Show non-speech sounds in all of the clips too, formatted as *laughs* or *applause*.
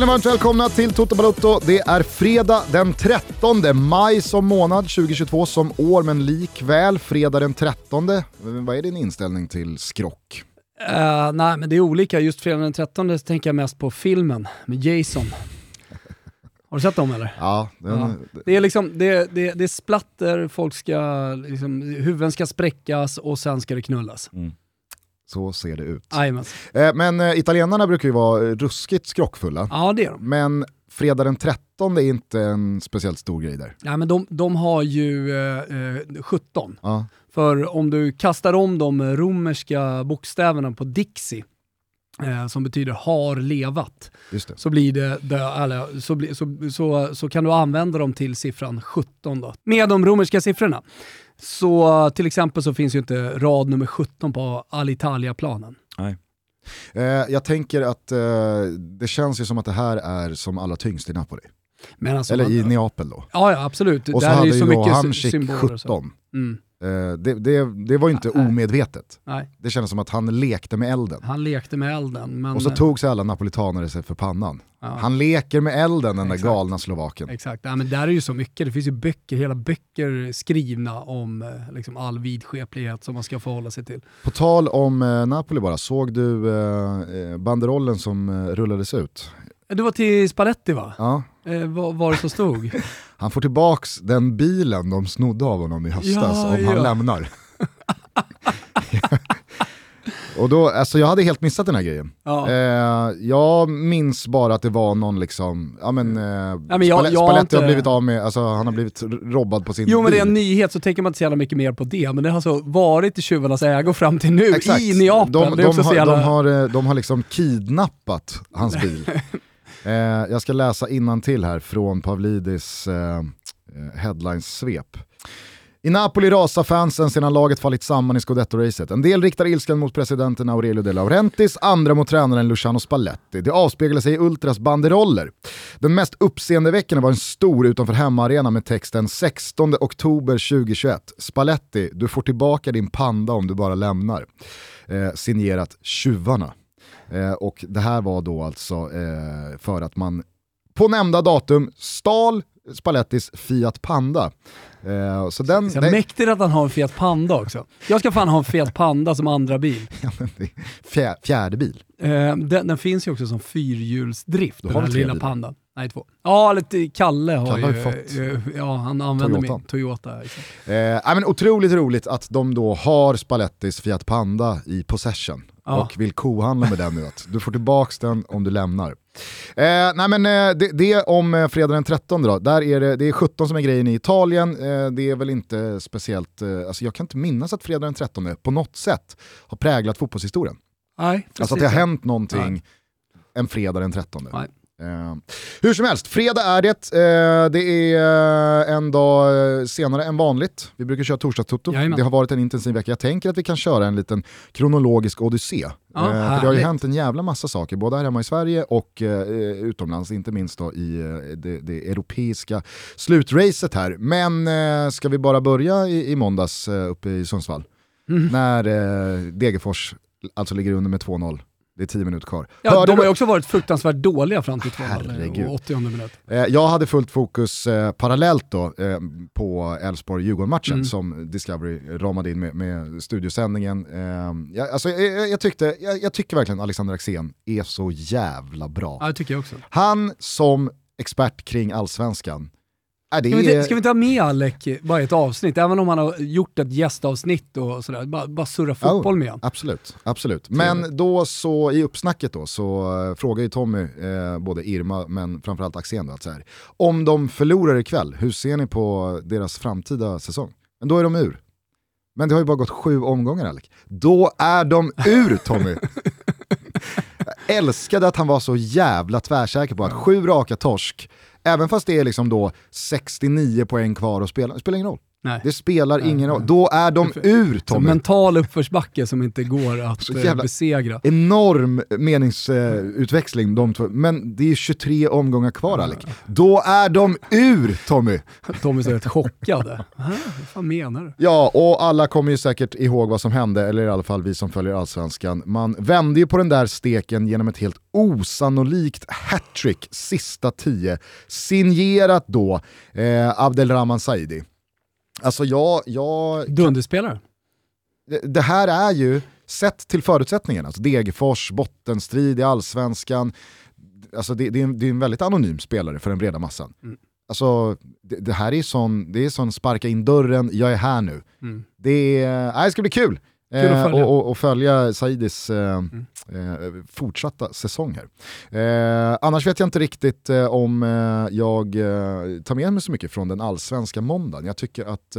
känner varmt välkomna till Toto Balotto. Det är fredag den 13 maj som månad, 2022 som år, men likväl fredag den 13. Vad är din inställning till skrock? Uh, nej, men det är olika. Just fredag den 13 tänker jag mest på filmen med Jason. Har du sett dem eller? Ja. Den... ja. Det är liksom, det, det, det är splatter, folk ska, liksom, huvuden ska spräckas och sen ska det knullas. Mm. Så ser det ut. Eh, men eh, italienarna brukar ju vara ruskigt skrockfulla. Ja det är de. Men fredag den 13 är inte en speciellt stor grej där. Ja men de, de har ju eh, 17. Eh, ja. För om du kastar om de romerska bokstäverna på Dixie, eh, som betyder har levat, så, blir det, eller, så, bli, så, så, så, kan du använda dem till siffran 17 då, med de romerska siffrorna. Så till exempel så finns ju inte rad nummer 17 på Alitalia-planen. Nej. Eh, jag tänker att eh, det känns ju som att det här är som allra tyngst i Napoli. Alltså, Eller i Neapel då. Ja, ja absolut. Och så Där hade är ju så mycket Hamsik 17. Mm. Eh, det, det, det, var ju inte Nej. omedvetet. Nej. Det kändes som att han lekte med elden. Han lekte med elden. Men... Och så tog sig alla napolitanare sig för pannan. Ja. Han leker med elden den Exakt. där galna slovaken. Exakt, ja, men där är ju så mycket. Det finns ju böcker, hela böcker skrivna om eh, liksom, all vidskeplighet som man ska förhålla sig till. På tal om eh, Napoli bara, såg du eh, eh banderollen som eh, rullades ut? Det var till Spalletti va? Ja. Eh, vad var det som stod? *laughs* han får tillbaks den bilen de snodde av honom i höstas ja, om ja. han lämnar. Och då, alltså jag hade helt missat den här grejen. Ja. Eh, jag minns bara att det var någon liksom, ja men, eh, ja, men jag, Spalletti, jag har, inte... har blivit av med, alltså han har blivit robbad på sin Jo bil. men det är en nyhet så tänker man inte så jävla mycket mer på det, men det har alltså varit i tjuvarnas ägo fram till nu, Exakt. i Neapel. De, de, har, jävla... de, har, eh, de har liksom kidnappat hans bil. *laughs* eh, jag ska läsa till här från Pavlidis eh, eh headlines-svep. I Napoli rasar fansen sedan laget fallit samman i scudetto-racet. En del riktar ilskan mot presidenten Aurelio De Laurentiis, andra mot tränaren Luciano Spalletti. Det avspeglar sig i Ultras banderoller. Den mest uppseendeväckande var en stor utanför hemmaarena med texten 16 oktober 2021. Spalletti, du får tillbaka din panda om du bara lämnar. Eh, signerat Tjuvarna. Eh, och det här var då alltså eh, för att man på nämnda datum stal Spallettis Fiat Panda. Eh, så den, så Mäktigt att han har en Fiat Panda också. Jag ska fan ha en Fiat Panda som andra bil. *laughs* ja, fjär, fjärde bil. Eh, den, den, finns ju också som fyrhjulsdrift, den här lilla pandan. Nej, två. Ja, lite, Kalle har Kalle ju, har fått ja, han använder Toyota. min Toyota. Liksom. Eh, men otroligt roligt att de då har Spallettis Fiat Panda i possession ja. och vill kohandla med den nu. Att du får tillbaka den om du lämnar. Eh, nej men eh, det, det, om eh, fredag den 13 då, där är det, det är 17 som är grejen i Italien, eh, det är väl inte speciellt, eh, alltså jag kan inte minnas att fredag den 13 på något sätt har präglat fotbollshistorien. Nej, alltså att det har hänt någonting nej. en fredag den 13. Nej. Eh, hur som helst, fredag är det. Eh, det är eh, en dag senare än vanligt. Vi brukar köra torsdagstutto. Det har varit en intensiv vecka. Jag tänker att vi kan köra en liten kronologisk odyssé. Ja, eh, det har ju hänt en jävla massa saker, både här hemma i Sverige och utomlands, inte minst då i det, det, europeiska slutracet här. Men ska vi bara börja i, i måndags uppe i Sundsvall? Mm. När Degerfors alltså ligger under med 2-0 det är tio minuter kvar. Ja, de har ju också varit fruktansvärt dåliga fram till 2-0 och 80 minut. Eh, jag hade fullt fokus eh, parallellt då eh, på Elfsborg-Djurgården-matchen mm. som Discovery ramade in med, med studiosändningen. Jag, alltså, jag, jag, tyckte, jag, jag tycker verkligen Alexander Axén är så jävla bra. Ja, det tycker jag också. Han som expert kring allsvenskan Äh, ska, vi inte, ska vi inte ha med Alec bara ett avsnitt, även om han har gjort ett gästavsnitt och sådär, bara, bara surra fotboll oh, med honom. Absolut, absolut. Men då så i uppsnacket då så uh, frågar ju Tommy, uh, både Irma men framförallt Axén då, att så här, om de förlorar ikväll, hur ser ni på deras framtida säsong? Men då är de ur. Men det har ju bara gått sju omgångar Alec. Då är de ur Tommy! *laughs* Jag älskade att han var så jävla tvärsäker på att sju raka torsk även fast det är liksom då 69 poäng kvar att spela, det spelar ingen roll. Nej. Det spelar nej, ingen roll. Då är de ur Tommy. mental uppförsbacke som inte går *laughs* att eh, besegra. Enorm meningsutväxling de två. Men det är 23 omgångar kvar Alec. Då är de ur Tommy. *laughs* Tommy ser rätt chockad. *laughs* Vad fan menar du? Ja, och alla kommer ju säkert ihåg vad som hände, eller i alla fall vi som följer allsvenskan. Man vände ju på den där steken genom ett helt osannolikt hattrick sista tio, signerat då eh, Abdelrahman Saidi. Alltså jag... jag Dunderspelare. Det, det här är ju, sett till förutsättningarna, alltså Degerfors, bottenstrid i allsvenskan, alltså det, det, är en, det är en väldigt anonym spelare för den breda massan. Mm. Alltså, det, det, här är sån, det är sån sparka in dörren, jag är här nu. Mm. Det, är, äh, det ska bli kul. Eh, och, och, och, följa Saidis eh, mm. eh, fortsatta säsong här. Eh, annars vet jag inte riktigt eh, om eh, jag tar med mig så mycket från den allsvenska måndagen. Jag tycker att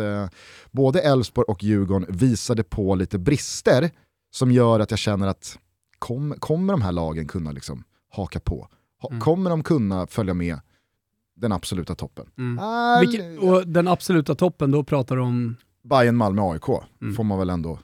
både Elfsborg och Djurgården visade på lite brister som gör att jag känner att kom, kommer de här lagen kunna liksom haka på? Ha, mm. Kommer de kunna följa med den absoluta toppen? Mm. Vilke, och den absoluta toppen, då pratar du om? Bayern, Malmö, AIK, mm. får man väl ändå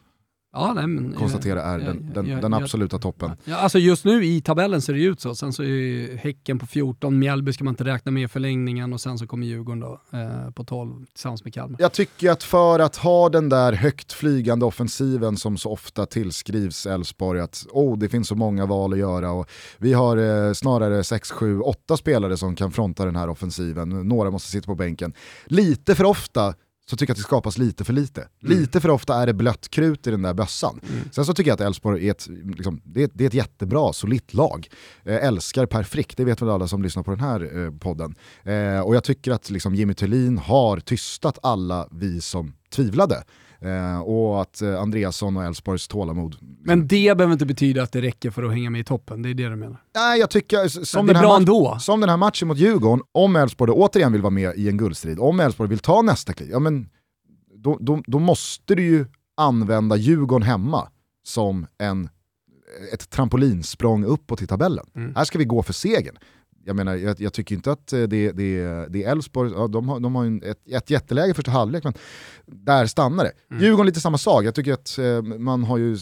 Ja, nej, men, konstatera är den, den, den absoluta toppen. Ja, alltså just nu i tabellen ser det ut så. Sen så är Häcken på 14, Mjällby ska man inte räkna med i förlängningen och sen så kommer Djurgården då, eh, på 12 tillsammans med Kalmar. Jag tycker att för att ha den där högt flygande offensiven som så ofta tillskrivs Elfsborg att oh, det finns så många val att göra och vi har eh, snarare 6, 7, 8 spelare som kan fronta den här offensiven, några måste sitta på bänken. Lite för ofta så tycker jag att det skapas lite för lite. Mm. Lite för ofta är det blött krut i den där bössan. Mm. Sen så tycker jag att Elfsborg är ett, liksom, det är, det är ett jättebra, solitt lag. Eh, älskar Per Frick, det vet väl alla som lyssnar på den här eh, podden. Eh, och jag tycker att liksom, Jimmy Thulin har tystat alla vi som tvivlade. Eh, och att eh, Andreasson och Elfsborgs tålamod. Men det behöver inte betyda att det räcker för att hänga med i toppen, det är det du menar? Nej, jag tycker, som, den här, som den här matchen mot Djurgården, om Elfsborg återigen vill vara med i en guldstrid, om Elfsborg vill ta nästa kliv, ja men då, då, då måste du ju använda Djurgården hemma som en, ett trampolinsprång uppåt i tabellen. Mm. Här ska vi gå för segern jag menar, jag, jag, tycker inte att det, det, det är Elfsborg, ja, de har, de har ett, ett jätteläge första halvlek, men där stannar det. Mm. Djurgården lite samma sak, jag tycker att eh, man har ju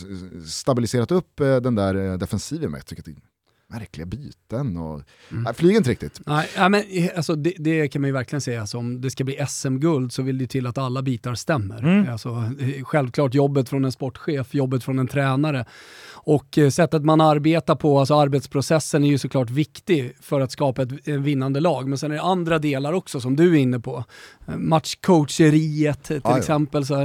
stabiliserat upp eh, den där eh, defensiven med, jag tycker att det märkliga byten och mm. nej, flyger inte riktigt. Nej, ja, men, alltså, det, det, kan man ju verkligen säga, alltså, om det ska bli SM-guld så vill det till att alla bitar stämmer. Mm. Alltså, självklart jobbet från en sportchef, jobbet från en tränare och eh, sättet man arbetar på, alltså arbetsprocessen är ju såklart viktig för att skapa ett vinnande lag. Men sen är det andra delar också som du är inne på. Eh, matchcoacheriet till ah, exempel. Så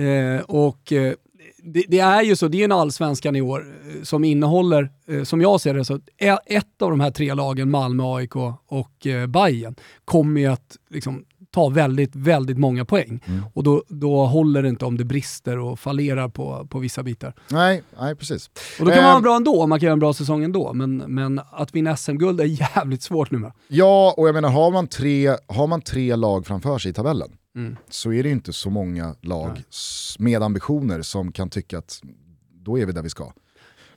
eh, och eh, det, det, är ju så, det är en allsvenskan i år eh, som innehåller, eh, som jag ser det, så ett av de här tre lagen, Malmö, AIK och eh, Bayern kommer ju att liksom, ta väldigt, väldigt många poäng. Mm. Och då, då håller det inte om det brister och fallerar på, på vissa bitar. Nej, nej precis. Och då kan man vara bra ändå, man kan göra en bra säsong ändå, men, men att vinna SM-guld är *laughs* jävligt svårt nu. Ja, och jag menar har man tre, har man tre lag framför sig i tabellen, mm. så är det inte så många lag Nej. med ambitioner som kan tycka att då är vi där vi ska.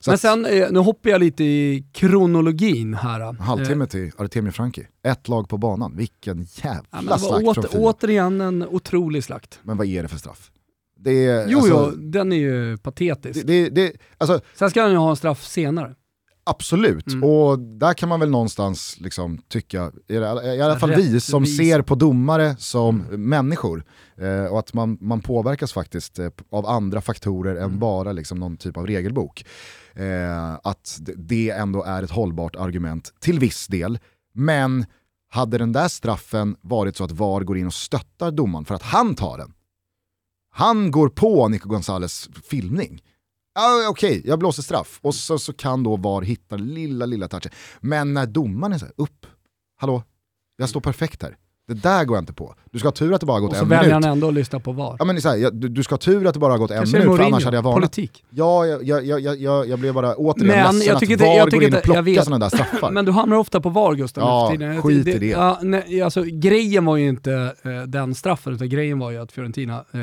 Så Men sen, eh, nu hoppar jag lite i kronologin här. Halvtimme till Artemio Franki. Ett lag på banan, vilken jävla ja, slakt åter, från Återigen en otrolig slakt. Men vad är det för straff? Det är, jo, alltså, jo, den är ju patetisk. Det, det, alltså, Sen ska han ju ha en straff senare. Absolut, mm. och där kan man väl någonstans liksom tycka, i alla fall vi som ser på domare som mm. människor, eh, och att man, man påverkas faktiskt eh, av andra faktorer mm. än bara liksom någon typ av regelbok. Eh, att det ändå är ett hållbart argument till viss del, men hade den där straffen varit så att VAR går in och stöttar domaren för att han tar den, han går på Nico Gonzales filmning, ah, okej, okay, jag blåser straff. Och så, så kan då VAR hitta lilla, lilla touchen. Men när domaren är så här, upp, hallå, jag står perfekt här. Det där går jag inte på. Du ska ha tur att det bara har gått en minut. Och så väljer han ändå att lyssna på VAR. Ja, men så här, du, du, ska ha tur att det bara har gått Kanske en minut, Mourinho, för annars hade jag varnat. Politik. Ja, jag, jag, jag, jag, jag blev bara återigen men ledsen jag tycker att VAR jag går in och plockar sådana där straffar. *laughs* men du hamnar ofta på VAR Gustav. Ja, skit i det. Ja, nej, alltså, grejen var ju inte eh, den straffen, utan grejen var ju att Fiorentina eh,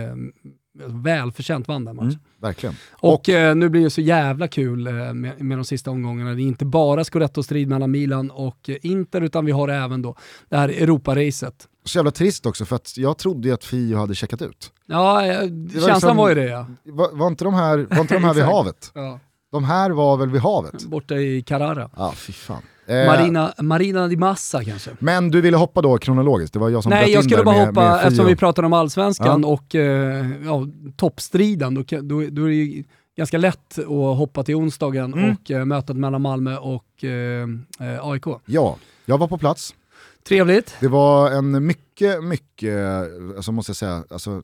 välförtjänt vann den matchen. Mm, verkligen. Och, och eh, nu blir det så jävla kul eh, med, med de sista omgångarna. Det är inte bara scudetto-strid mellan Milan och eh, Inter, utan vi har även då det här Europa-racet. Så jävla trist också, för att jag trodde ju att Fio hade checkat ut. Ja, eh, känslan liksom, var ju det ja. Var, var, inte de här, var inte de här vid *laughs* havet? Ja. De här var väl vid havet? Borta i Carrara. Ja, fy fan. Eh, Marina, Marina di Massa kanske. Men du ville hoppa då kronologiskt, det var jag som Nej, jag skulle bara med, hoppa, med eftersom vi pratade om allsvenskan ja. och eh, ja, toppstriden, då, då, då är det ju ganska lätt att hoppa till onsdagen mm. och eh, mötet mellan Malmö och eh, eh AIK. Ja, jag var på plats. Trevligt. Det var en mycket, mycket, alltså måste jag säga, alltså,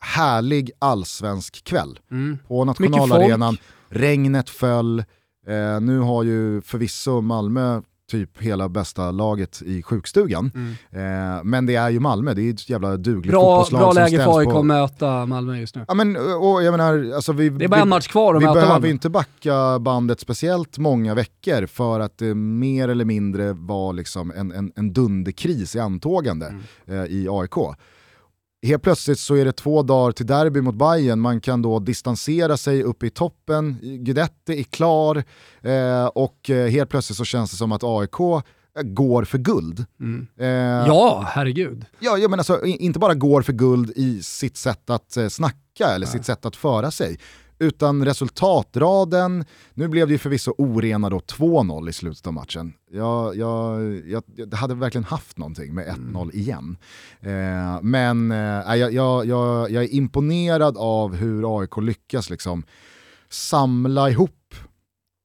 härlig allsvensk kväll. Mm. På nationalarenan, regnet föll, Eh, nu har ju förvisso Malmö typ hela bästa laget i sjukstugan. Mm. Eh, men det är ju Malmö, det är ett jävla dugligt bra, fotbollslag Bra läge för AIK att möta Malmö just nu. Ja, men, och jag menar, alltså vi, det är bara en match kvar att Vi behöver inte backa bandet speciellt många veckor för att det mer eller mindre var liksom en, en, en dunderkris i antågande mm. eh, i AIK helt plötsligt så är det två dagar till derby mot Bayern. man kan då distansera sig uppe i toppen, Guidetti är klar eh, och eh, helt plötsligt så känns det som att AIK eh, går för guld. Mm. Eh, ja, herregud. Ja, ja, men alltså, inte bara går för guld i sitt sätt att eh, snacka eller Nej. sitt sätt att föra sig, utan resultatraden, nu blev det ju förvisso orena då 2-0 i slutet av matchen. Jag, jag, jag, jag hade verkligen haft någonting med 1-0 mm. igen. Eh, men eh, jag, jag, jag, jag är imponerad av hur AIK lyckas liksom samla ihop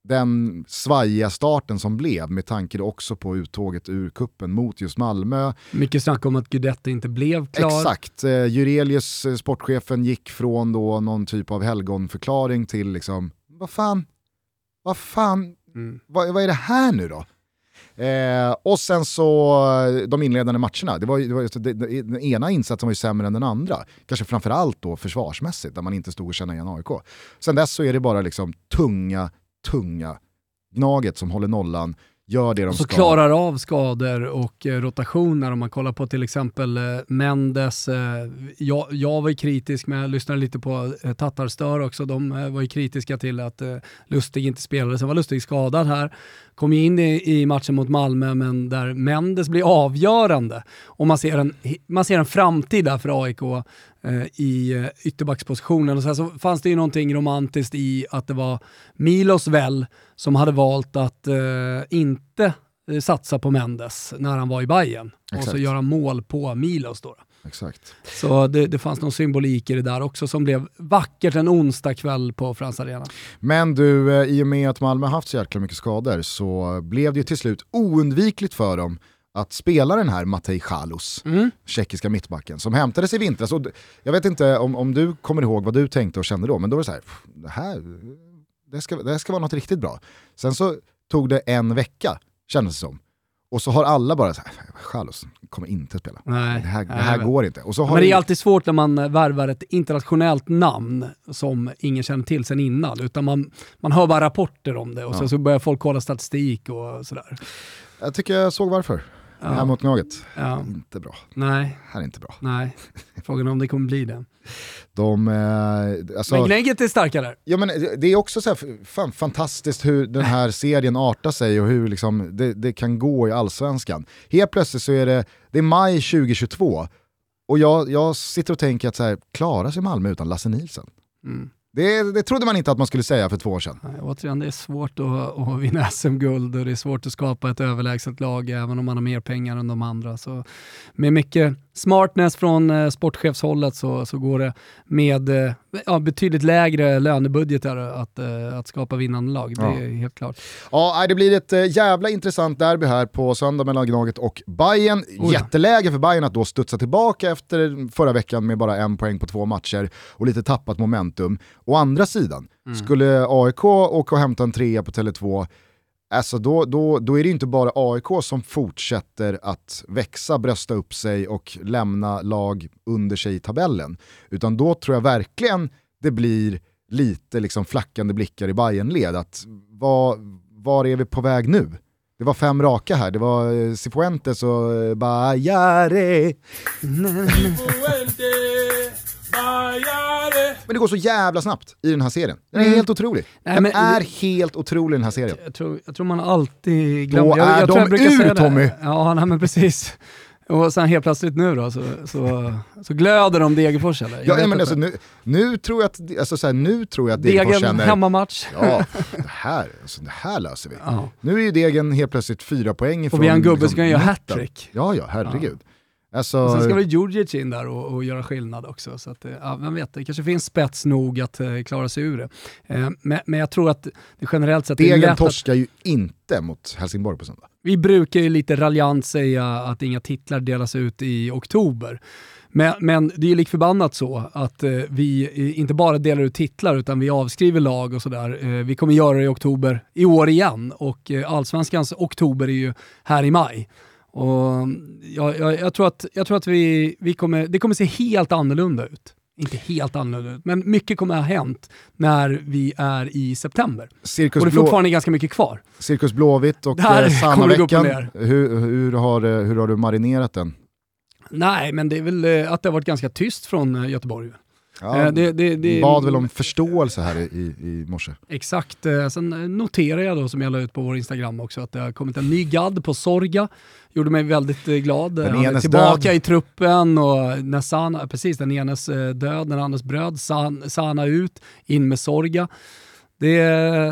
den svajiga starten som blev med tanke också på uttåget ur kuppen mot just Malmö. Mycket snack om att Guidetti inte blev klar. Exakt, eh, Jurelius, eh, sportchefen, gick från då någon typ av helgonförklaring till liksom, vad fan, vad fan, mm. vad, vad är det här nu då? Eh, och sen så eh, de inledande matcherna, det var, det var det, den ena insatsen var ju sämre än den andra. Kanske framförallt då försvarsmässigt, där man inte stod och kände igen AIK. Sen dess så är det bara liksom tunga, tunga Gnaget som håller nollan, gör det de och så ska. klarar av skador och eh, rotationer. Om man kollar på till exempel eh, Mendes. Eh, jag, jag var ju kritisk, men jag lyssnade lite på eh, Tattarstör också. De eh, var ju kritiska till att Lustig inte spelade. Sen var Lustig skadad här. Kom ju in i, i matchen mot Malmö, men där Mendes blir avgörande. Och man ser en, man ser en framtid där för AIK eh, i eh, ytterbackspositionen. Och sen så fanns det ju någonting romantiskt i att det var Milos väl som hade valt att eh, inte eh, satsa på Mendes när han var i Bayern och så göra mål på Milos. Då. Exakt. Så det, det, fanns någon symbolik i det där också som blev vackert en onsdag kväll på Frans Arena. Men du, eh, i och med att Malmö haft så jäkla mycket skador så blev det ju till slut oundvikligt för dem att spela den här Matej Chalus, mm. tjeckiska mittbacken, som hämtades i vintras. Och jag vet inte om, om du kommer ihåg vad du tänkte och kände då, men då var det så här, det här, det ska, det ska vara något riktigt bra. Sen så tog det en vecka, kändes det som. Och så har alla bara såhär, kommer inte spela. Nej, det här, det här går inte. Och så har men det är alltid svårt när man värvar ett internationellt namn som ingen känner till sen innan. Utan man, man hör bara rapporter om det och ja. sen så börjar folk kolla statistik och sådär. Jag tycker jag såg varför. Ja. Här mot Gnaget, ja. inte bra. Nej. Här är inte bra. Nej, frågan är om det kommer bli det. De, eh, alltså, men Gnägget är starkare. Ja, men det är också så här, fan, fantastiskt hur den här serien artar sig och hur liksom det, det, kan gå i allsvenskan. Helt plötsligt så är det, det är maj 2022 och jag, jag sitter och tänker att så här, klarar sig Malmö utan Lasse Nilsson? Mm. Det, det trodde man inte att man skulle säga för två år sedan. Nej, återigen, det är svårt att, att vinna *laughs* SM-guld och det är svårt att skapa ett överlägset lag även om man har mer pengar än de andra. Så med mycket smartness från eh, sportchefshållet så, så går det med eh, ja, betydligt lägre lönebudgetar att, eh, att skapa vinnande lag. Det ja. är helt klart. Ja, det blir ett eh, jävla intressant derby här på söndag mellan Gnaget och Bayern. Oh ja. Jätteläge för Bayern att då studsa tillbaka efter förra veckan med bara en poäng på två matcher och lite tappat momentum. Å andra sidan, mm. skulle AIK åka och hämta en trea på Tele2 Alltså då, då, då är det inte bara AIK som fortsätter att växa, brösta upp sig och lämna lag under sig i tabellen. Utan då tror jag verkligen det blir lite liksom flackande blickar i Bayernled att var, var är vi på väg nu? Det var fem raka här, det var eh, Cifuentes och eh, Bajare. Bajare. Men det går så jävla snabbt i den här serien. Den är mm. helt otrolig. Nej, den men, är helt otrolig den här serien. Jag tror, jag tror man alltid glömmer... Då är jag, jag de ur Tommy! Ja, nej, men precis. Och sen helt plötsligt nu då, så, så, så glöder de Degerfors eller? Ja, men alltså, nu, nu, tror jag att, alltså, så här, nu tror jag att Degerfors Degen känner... hemmamatch. Ja, det här, alltså, det här löser vi. Ja. Nu är ju Degen helt plötsligt fyra poäng ifrån... Och vi har en gubbe liksom, som kan göra hattrick. Ja, ja, herregud. Ja. Alltså... Och sen ska väl Djurdjic in där och, och, göra skillnad också. Så att, ja, vem vet, det kanske finns spets nog att uh, klara sig ur det. Uh, men, men, jag tror att det generellt sett Degen torskar att... ju inte mot Helsingborg på söndag. Vi brukar ju lite raljant säga att inga titlar delas ut i oktober. Men, men det är ju lik förbannat så att eh, vi inte bara delar ut titlar utan vi avskriver lag och sådär. Eh, vi kommer göra det i oktober i år igen och eh, allsvenskans oktober är ju här i maj. Och jag, jag, jag, tror att, jag tror att vi, vi kommer, det kommer se helt annorlunda ut. Inte helt annorlunda ut, men mycket kommer att ha hänt när vi är i september. Cirkus och det är fortfarande ganska mycket kvar. Cirkus Blåvitt och eh, Sanna-veckan, hur, hur, har, hur har du marinerat den? Nej, men det är väl eh, att det har varit ganska tyst från eh, Göteborg. Ja, det, det, det, bad väl om förståelse här i, i morse. Exakt, sen noterar jag då som jag la ut på vår Instagram också att det har kommit en ny gadd på Sorga. Gjorde mig väldigt glad. Den Han är tillbaka död. i truppen och när Sana, precis den enes död, den andres bröd, San, Sana ut, in med Sorga. Det,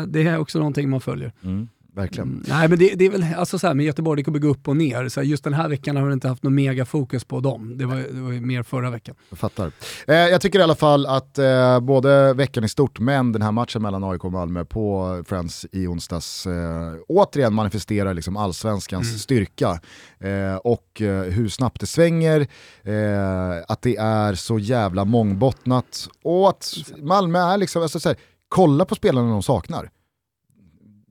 det är också någonting man följer. Mm verkligen. Mm, nej men det, det, är väl, alltså så här, med Göteborg, det kommer gå upp och ner. Så här, just den här veckan har vi inte haft någon mega fokus på dem. Det var, det var mer förra veckan. Jag fattar. Eh, jag tycker i alla fall att eh, både veckan i stort, men den här matchen mellan AIK och Malmö på Friends i onsdags eh, återigen manifesterar liksom allsvenskans mm. styrka. Eh, och eh, hur snabbt det svänger, eh, att det är så jävla mångbottnat och att Malmö är liksom, alltså, så här, kolla på spelarna de saknar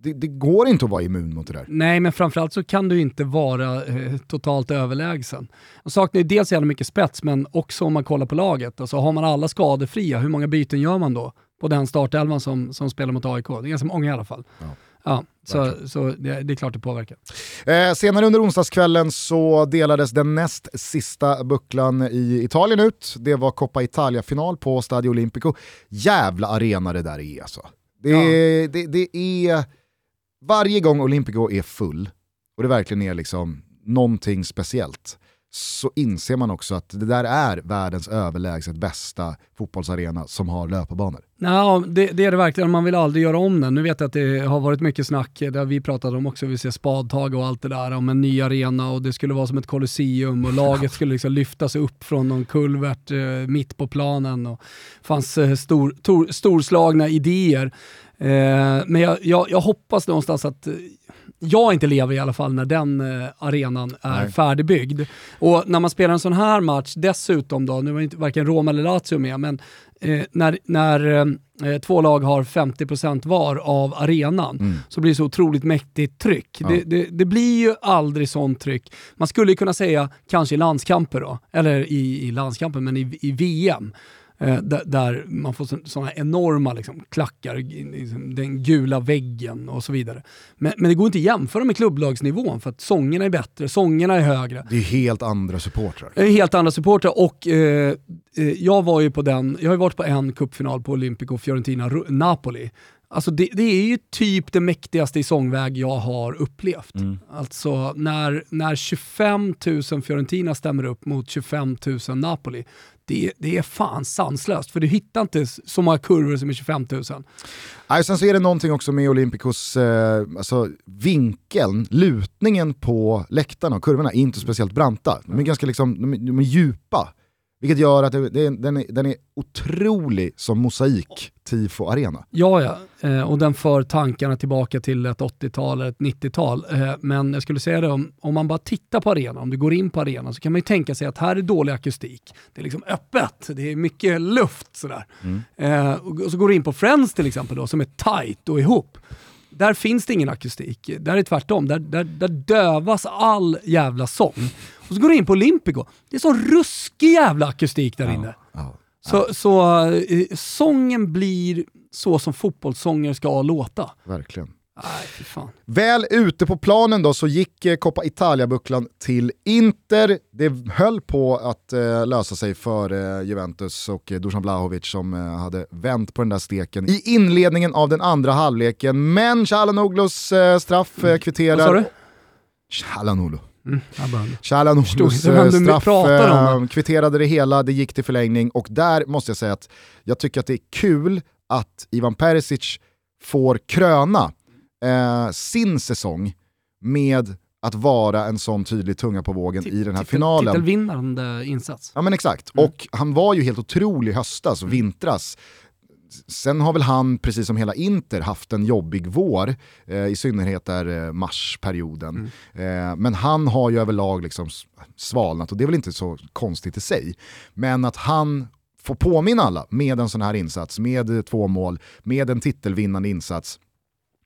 det, det, går inte att vara immun mot det där. Nej, men framförallt så kan du inte vara eh, totalt överlägsen. Man saknar ju dels jävla mycket spets, men också om man kollar på laget. Alltså har man alla skadefria, hur många byten gör man då på den startelvan som, som spelar mot AIK? Det är ganska många i alla fall. Ja. Ja, så, så det, det, är klart det påverkar. Eh, senare under onsdagskvällen så delades den näst sista bucklan i Italien ut. Det var Coppa Italia-final på Stadio Olimpico. Jävla arena det där är alltså. Det, ja. det, det är varje gång Olympico är full, och det verkligen är liksom någonting speciellt, så inser man också att det där är världens överlägset bästa fotbollsarena som har löparbanor. Ja, det, det, är det verkligen. Man vill aldrig göra om den. Nu vet jag att det har varit mycket snack, där vi pratade om också, vi ser spadtag och allt det där, om en ny arena och det skulle vara som ett kolosseum och laget skulle liksom lyftas upp från någon kulvert eh, mitt på planen och fanns eh, stor, tor, storslagna idéer. Eh, men jag, jag, jag, hoppas någonstans att eh, jag inte lever i alla fall när den eh, arenan är Nej. färdigbyggd. Och när man spelar en sån här match, dessutom då, nu var inte varken Roma eller Lazio med, men eh, när, när eh, två lag har 50% var av arenan mm. så blir det så otroligt mäktigt tryck. Ja. Det, det, det, blir ju aldrig sånt tryck. Man skulle kunna säga kanske i landskamper då, eller i, i landskamper, men i, i VM Eh, där, där, man får sådana enorma liksom, klackar, liksom, den gula väggen och så vidare. Men, men, det går inte att jämföra med klubblagsnivån för att sångerna är bättre, sångerna är högre. Det är helt andra supportrar. Det är helt andra supportrar och eh, eh, jag var ju på den, jag har varit på en cupfinal på Olympico Fiorentina-Napoli. Alltså det, det, är ju typ det mäktigaste i sångväg jag har upplevt. Mm. Alltså när, när 25 000 Fiorentina stämmer upp mot 25 000 Napoli, det, det är fan sanslöst, för du hittar inte så många kurvor som är 25 000. Nej, sen så är det någonting också med Olympicos eh, alltså, vinkeln, lutningen på läktarna och kurvorna är inte speciellt branta. De är ganska liksom, de är, de är djupa. Vilket gör att det, den, är, den är otrolig som mosaik, tifo arena. Ja, ja. Eh, och den för tankarna tillbaka till ett 80-tal eller ett 90-tal. Eh, men jag skulle säga det, om, om man bara tittar på arenan, om du går in på arenan, så kan man ju tänka sig att här är dålig akustik. Det är liksom öppet, det är mycket luft sådär. Mm. Eh, och, och, så går du in på Friends till exempel då, som är tight och ihop. Där finns det ingen akustik. Där är det tvärtom. Där, där, där dövas all jävla sång. Och så går du in på Olympico. Det är så ruskig jävla akustik där inne. Så, så uh, sången blir så som fotbollssånger ska låta. Verkligen. Nej, Väl ute på planen då så gick eh, Coppa Italia-bucklan till Inter. Det höll på att eh, lösa sig för eh, Juventus och eh, Dusan Blahovic som eh, hade vänt på den där steken i inledningen av den andra halvleken. Men Calhanoglos eh, straff eh, kvitterar... Vad sa du? Calhanoglu. Mm, Calhanoglos eh, straff eh, kvitterade det hela, det gick till förlängning och där måste jag säga att jag tycker att det är kul att Ivan Perisic får kröna eh, sin säsong med att vara en sån tydlig tunga på vågen i den här finalen. Titelvinnande insats. Ja men exakt, mm. och han var ju helt otrolig höstas och mm. vintras. Sen har väl han, precis som hela Inter, haft en jobbig vår, eh, i synnerhet där eh, marsperioden. Mm. Eh, men han har ju överlag liksom svalnat och det är väl inte så konstigt i sig. Men att han får påminna alla med en sån här insats, med två mål, med en titelvinnande insats,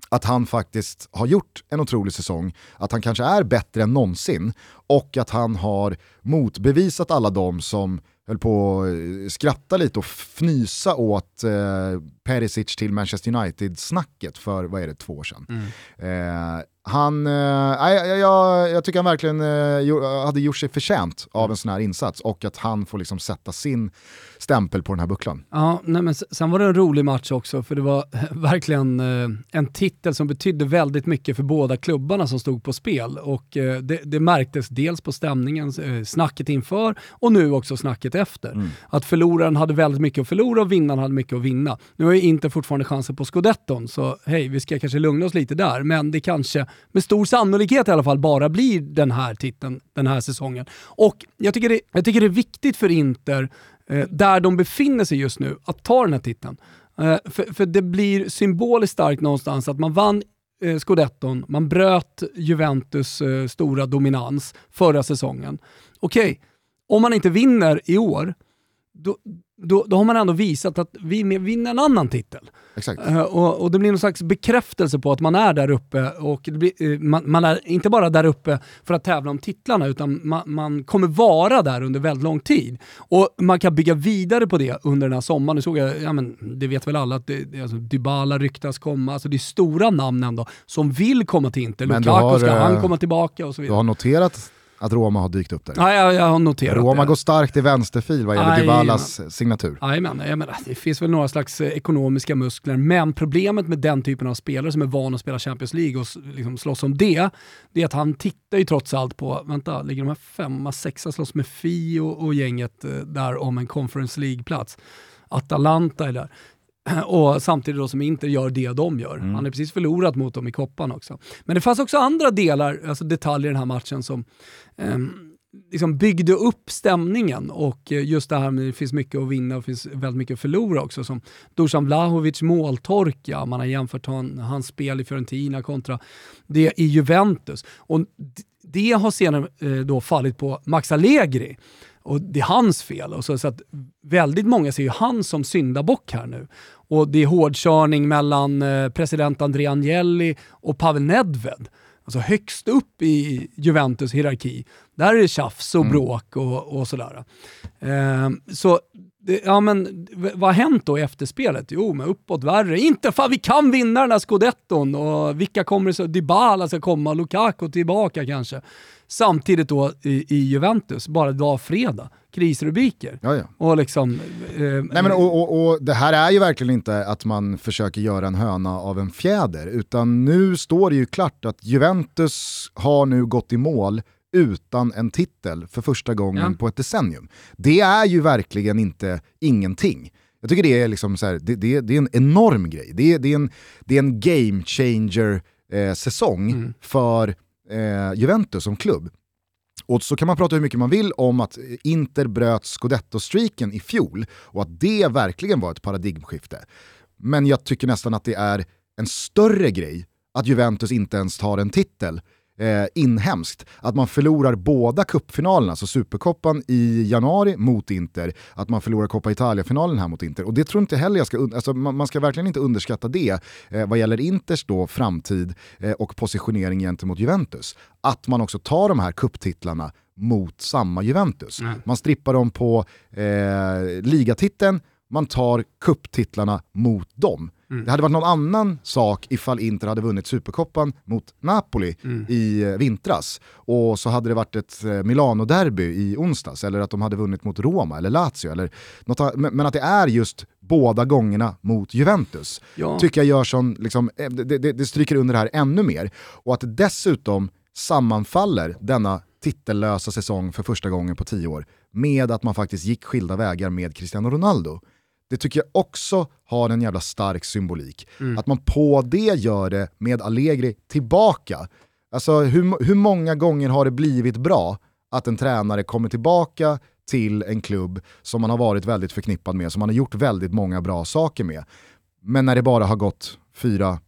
att han faktiskt har gjort en otrolig säsong, att han kanske är bättre än någonsin och att han har motbevisat alla de som höll på att skratta lite och fnysa åt eh, Perisic till Manchester United-snacket för, vad är det, två år sedan. Mm. Eh, han, eh, jag, jag, jag, tycker han verkligen eh, hade gjort sig förtjänt av en sån här insats och att han får liksom sätta sin stämpel på den här bucklan. Ja, nej, men sen var det en rolig match också för det var *laughs* verkligen eh, en titel som betydde väldigt mycket för båda klubbarna som stod på spel och eh, det, det, märktes dels på stämningen, eh, snacket inför och nu också snacket efter. Mm. Att förloraren hade väldigt mycket att förlora och vinnaren hade mycket att vinna. Nu har ju inte fortfarande chansen på scudetton så hej, vi ska kanske lugna oss lite där men det kanske med stor sannolikhet i alla fall bara blir den här titeln den här säsongen. Och jag tycker det, jag tycker det är viktigt för Inter eh, där de befinner sig just nu, att ta den här titeln. Eh, för, för det blir symboliskt starkt någonstans att man vann eh, scudetton, man bröt Juventus eh, stora dominans förra säsongen. Okej, okay, om man inte vinner i år, då, då, då har man ändå visat att vi vinner en annan titel. Exakt. Uh, och, och, det blir någon slags bekräftelse på att man är där uppe och blir, uh, man, man, är inte bara där uppe för att tävla om titlarna utan man, man, kommer vara där under väldigt lång tid. Och man kan bygga vidare på det under den här sommaren. Nu såg jag, ja, men, det vet väl alla, att det, alltså, Dybala ryktas komma, alltså, det är stora namn ändå som vill komma till Inter. Lukaku, ska han eh, komma tillbaka och så vidare. Du har noterat att Roma har dykt upp där. Ja, jag, jag har noterat Roma det. går starkt i vänsterfil vad gäller Dybalas signatur. Jajamän, det finns väl några slags eh, ekonomiska muskler, men problemet med den typen av spelare som är van att spela Champions League och liksom slåss om det, det är att han tittar ju trots allt på, vänta, ligger de här femma, sexa slåss med Fi och, och gänget eh, där om en Conference League-plats. Atalanta är där. *clears throat* Och samtidigt då som Inter gör det de gör. Mm. Han har precis förlorat mot dem i koppan också. Men det fanns också andra delar, alltså detaljer i den här matchen som Ehm, liksom byggde upp stämningen och eh, just det här med att det finns mycket att vinna och finns väldigt mycket att förlora också. Som Dusan Vlahovic måltorka, man har jämfört han, hans spel i Fiorentina kontra det i Juventus. Och det har senare eh, då fallit på Max Allegri och det är hans fel. Och så, så att väldigt många ser ju han som syndabock här nu. Och det är hårdkörning mellan eh, president André Agnelli och Pavel Nedved. Alltså högst upp i Juventus hierarki. Där är det tjafs och mm. bråk och, och sådär. Eh, så ja men vad har hänt då i efterspelet? Jo, men uppåt värre. Inte fan vi kan vinna den här scudetton och vilka kommer det så? Dybala ska komma, Lukaku tillbaka kanske. Samtidigt då i, i Juventus, bara dag fredag, krisrubriker. Ja, ja. Och liksom... Eh, Nej, men, och, och, och, det här är ju verkligen inte att man försöker göra en höna av en fjäder, utan nu står det ju klart att Juventus har nu gått i mål utan en titel för första gången ja. på ett decennium. Det är ju verkligen inte ingenting. Jag tycker det är, liksom så här, det, det, det, är en enorm grej. Det, det, är, en, det är en game changer eh, mm. för eh, Juventus som klubb. Och så kan man prata hur mycket man vill om att Inter bröt scudetto-streaken i fjol och att det verkligen var ett paradigmskifte. Men jag tycker nästan att det är en större grej att Juventus inte ens tar en titel eh, inhemskt. Att man förlorar båda kuppfinalerna, alltså Supercoppan i januari mot Inter, att man förlorar Coppa Italia-finalen här mot Inter. Och det tror inte heller jag ska, alltså, man, man ska verkligen inte underskatta det eh, vad gäller Inters då framtid eh, och positionering gentemot Juventus. Att man också tar de här kupptitlarna mot samma Juventus. Mm. Man strippar dem på eh, ligatiteln, man tar kupptitlarna mot dem. Mm. Det hade varit någon annan sak ifall Inter hade vunnit Supercoppan mot Napoli mm. i eh, vintras och så hade det varit ett eh, Milano-derby i onsdags eller att de hade vunnit mot Roma eller Lazio. Eller något, men att det är just båda gångerna mot Juventus ja. tycker jag gör sån, liksom, eh, det, det, det stryker under det här ännu mer. Och att det dessutom sammanfaller denna titellösa säsong för första gången på tio år med att man faktiskt gick skilda vägar med Cristiano Ronaldo. Det tycker jag också har en jävla stark symbolik. Mm. Att man på det gör det med Allegri tillbaka. Alltså hur, hur många gånger har det blivit bra att en tränare kommer tillbaka till en klubb som man har varit väldigt förknippad med, som man har gjort väldigt många bra saker med. Men när det bara har gått fyra,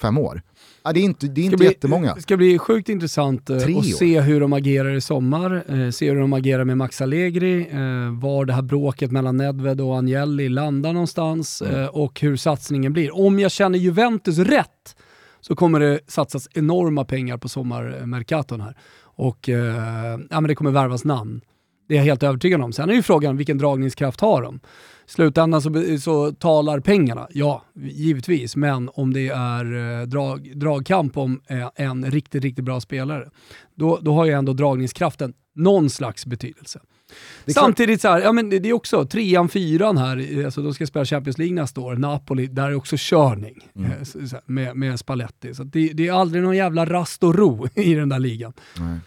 fem år. Ja, det är inte, det är inte bli, jättemånga. Det ska bli sjukt intressant eh, att se hur de agerar i sommar, eh, se hur de agerar med Max Allegri, eh, var det här bråket mellan Nedved och Agnelli landar någonstans mm. och hur satsningen blir. Om jag känner Juventus rätt så kommer det satsas enorma pengar på sommarmerkaton här. Och ja, men det kommer värvas namn. Det är jag helt övertygad om. Sen är ju frågan vilken dragningskraft har de? I slutändan så, så talar pengarna, ja, givetvis. Men om det är eh, drag, dragkamp om eh, en riktigt, riktigt bra spelare, då, då har ju ändå dragningskraften någon slags betydelse. Samtidigt så här, ja, men det, är också trean, fyran här, alltså de ska spela Champions League nästa år, Napoli, där är också körning mm. Eh, med, med Spalletti. Så det, det, är aldrig någon jävla rast och ro *laughs* i den där ligan. Nej.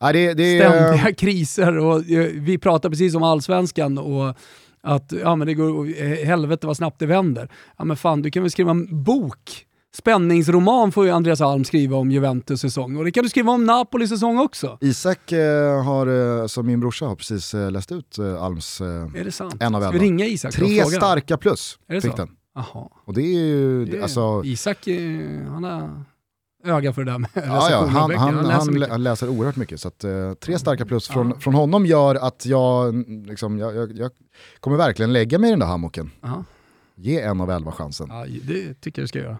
Ja, det, det, Ständiga kriser och vi pratar precis om allsvenskan och att ja, men det går, helvete vad snabbt det vänder. Ja men fan, du kan väl skriva en bok spänningsroman får ju Andreas Alm skriva om Juventus säsong och det kan du skriva om Napoli säsong också. Isak eh, har, eh, som min brorsa har precis eh, läst ut eh, Alms eh, är det sant? en av vi ringa Isak Tre starka plus är det fick så? den. Aha. Och det är ju, det är, alltså... Isak, eh, han har öga för det där med *laughs* ja, ja, han, han, han, läser, han läser oerhört mycket. Så att, eh, tre starka plus från, ja. från honom gör att jag, liksom, jag, jag, jag, kommer verkligen lägga mig i den där hammocken. Ge en av elva chansen. Ja, det tycker jag du ska göra.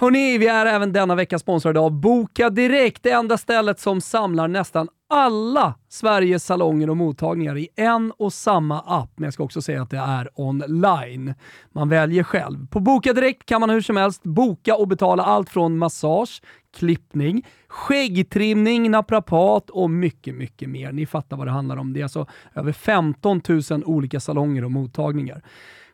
Hörrni, vi är även denna vecka sponsrade av Boka Direkt, det enda stället som samlar nästan alla Sveriges salonger och mottagningar i en och samma app. Men jag ska också säga att det är online. Man väljer själv. På Boka Direkt kan man hur som helst boka och betala allt från massage, klippning, skäggtrimning, naprapat och mycket, mycket mer. Ni fattar vad det handlar om. Det är alltså över 15 000 olika salonger och mottagningar.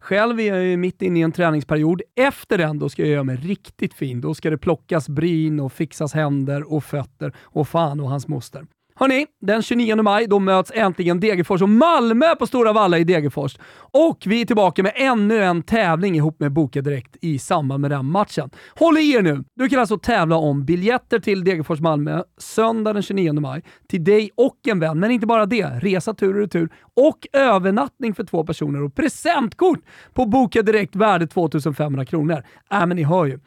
Själv är jag ju mitt inne i en träningsperiod. Efter den då ska jag göra mig riktigt fin. Då ska det plockas bryn och fixas händer och fötter och fan och hans moster. Hörni, den 29 maj då möts äntligen Degerfors och Malmö på Stora Valla i Degerfors. Och vi är tillbaka med ännu en tävling ihop med Boka Direkt i samband med den matchen. Håll i er nu! Du kan alltså tävla om biljetter till Degerfors-Malmö söndag den 29 maj till dig och en vän. Men inte bara det, resa tur och retur och övernattning för två personer och presentkort på Boka Direkt värde 2500 kronor. Äh, men ni hör ju.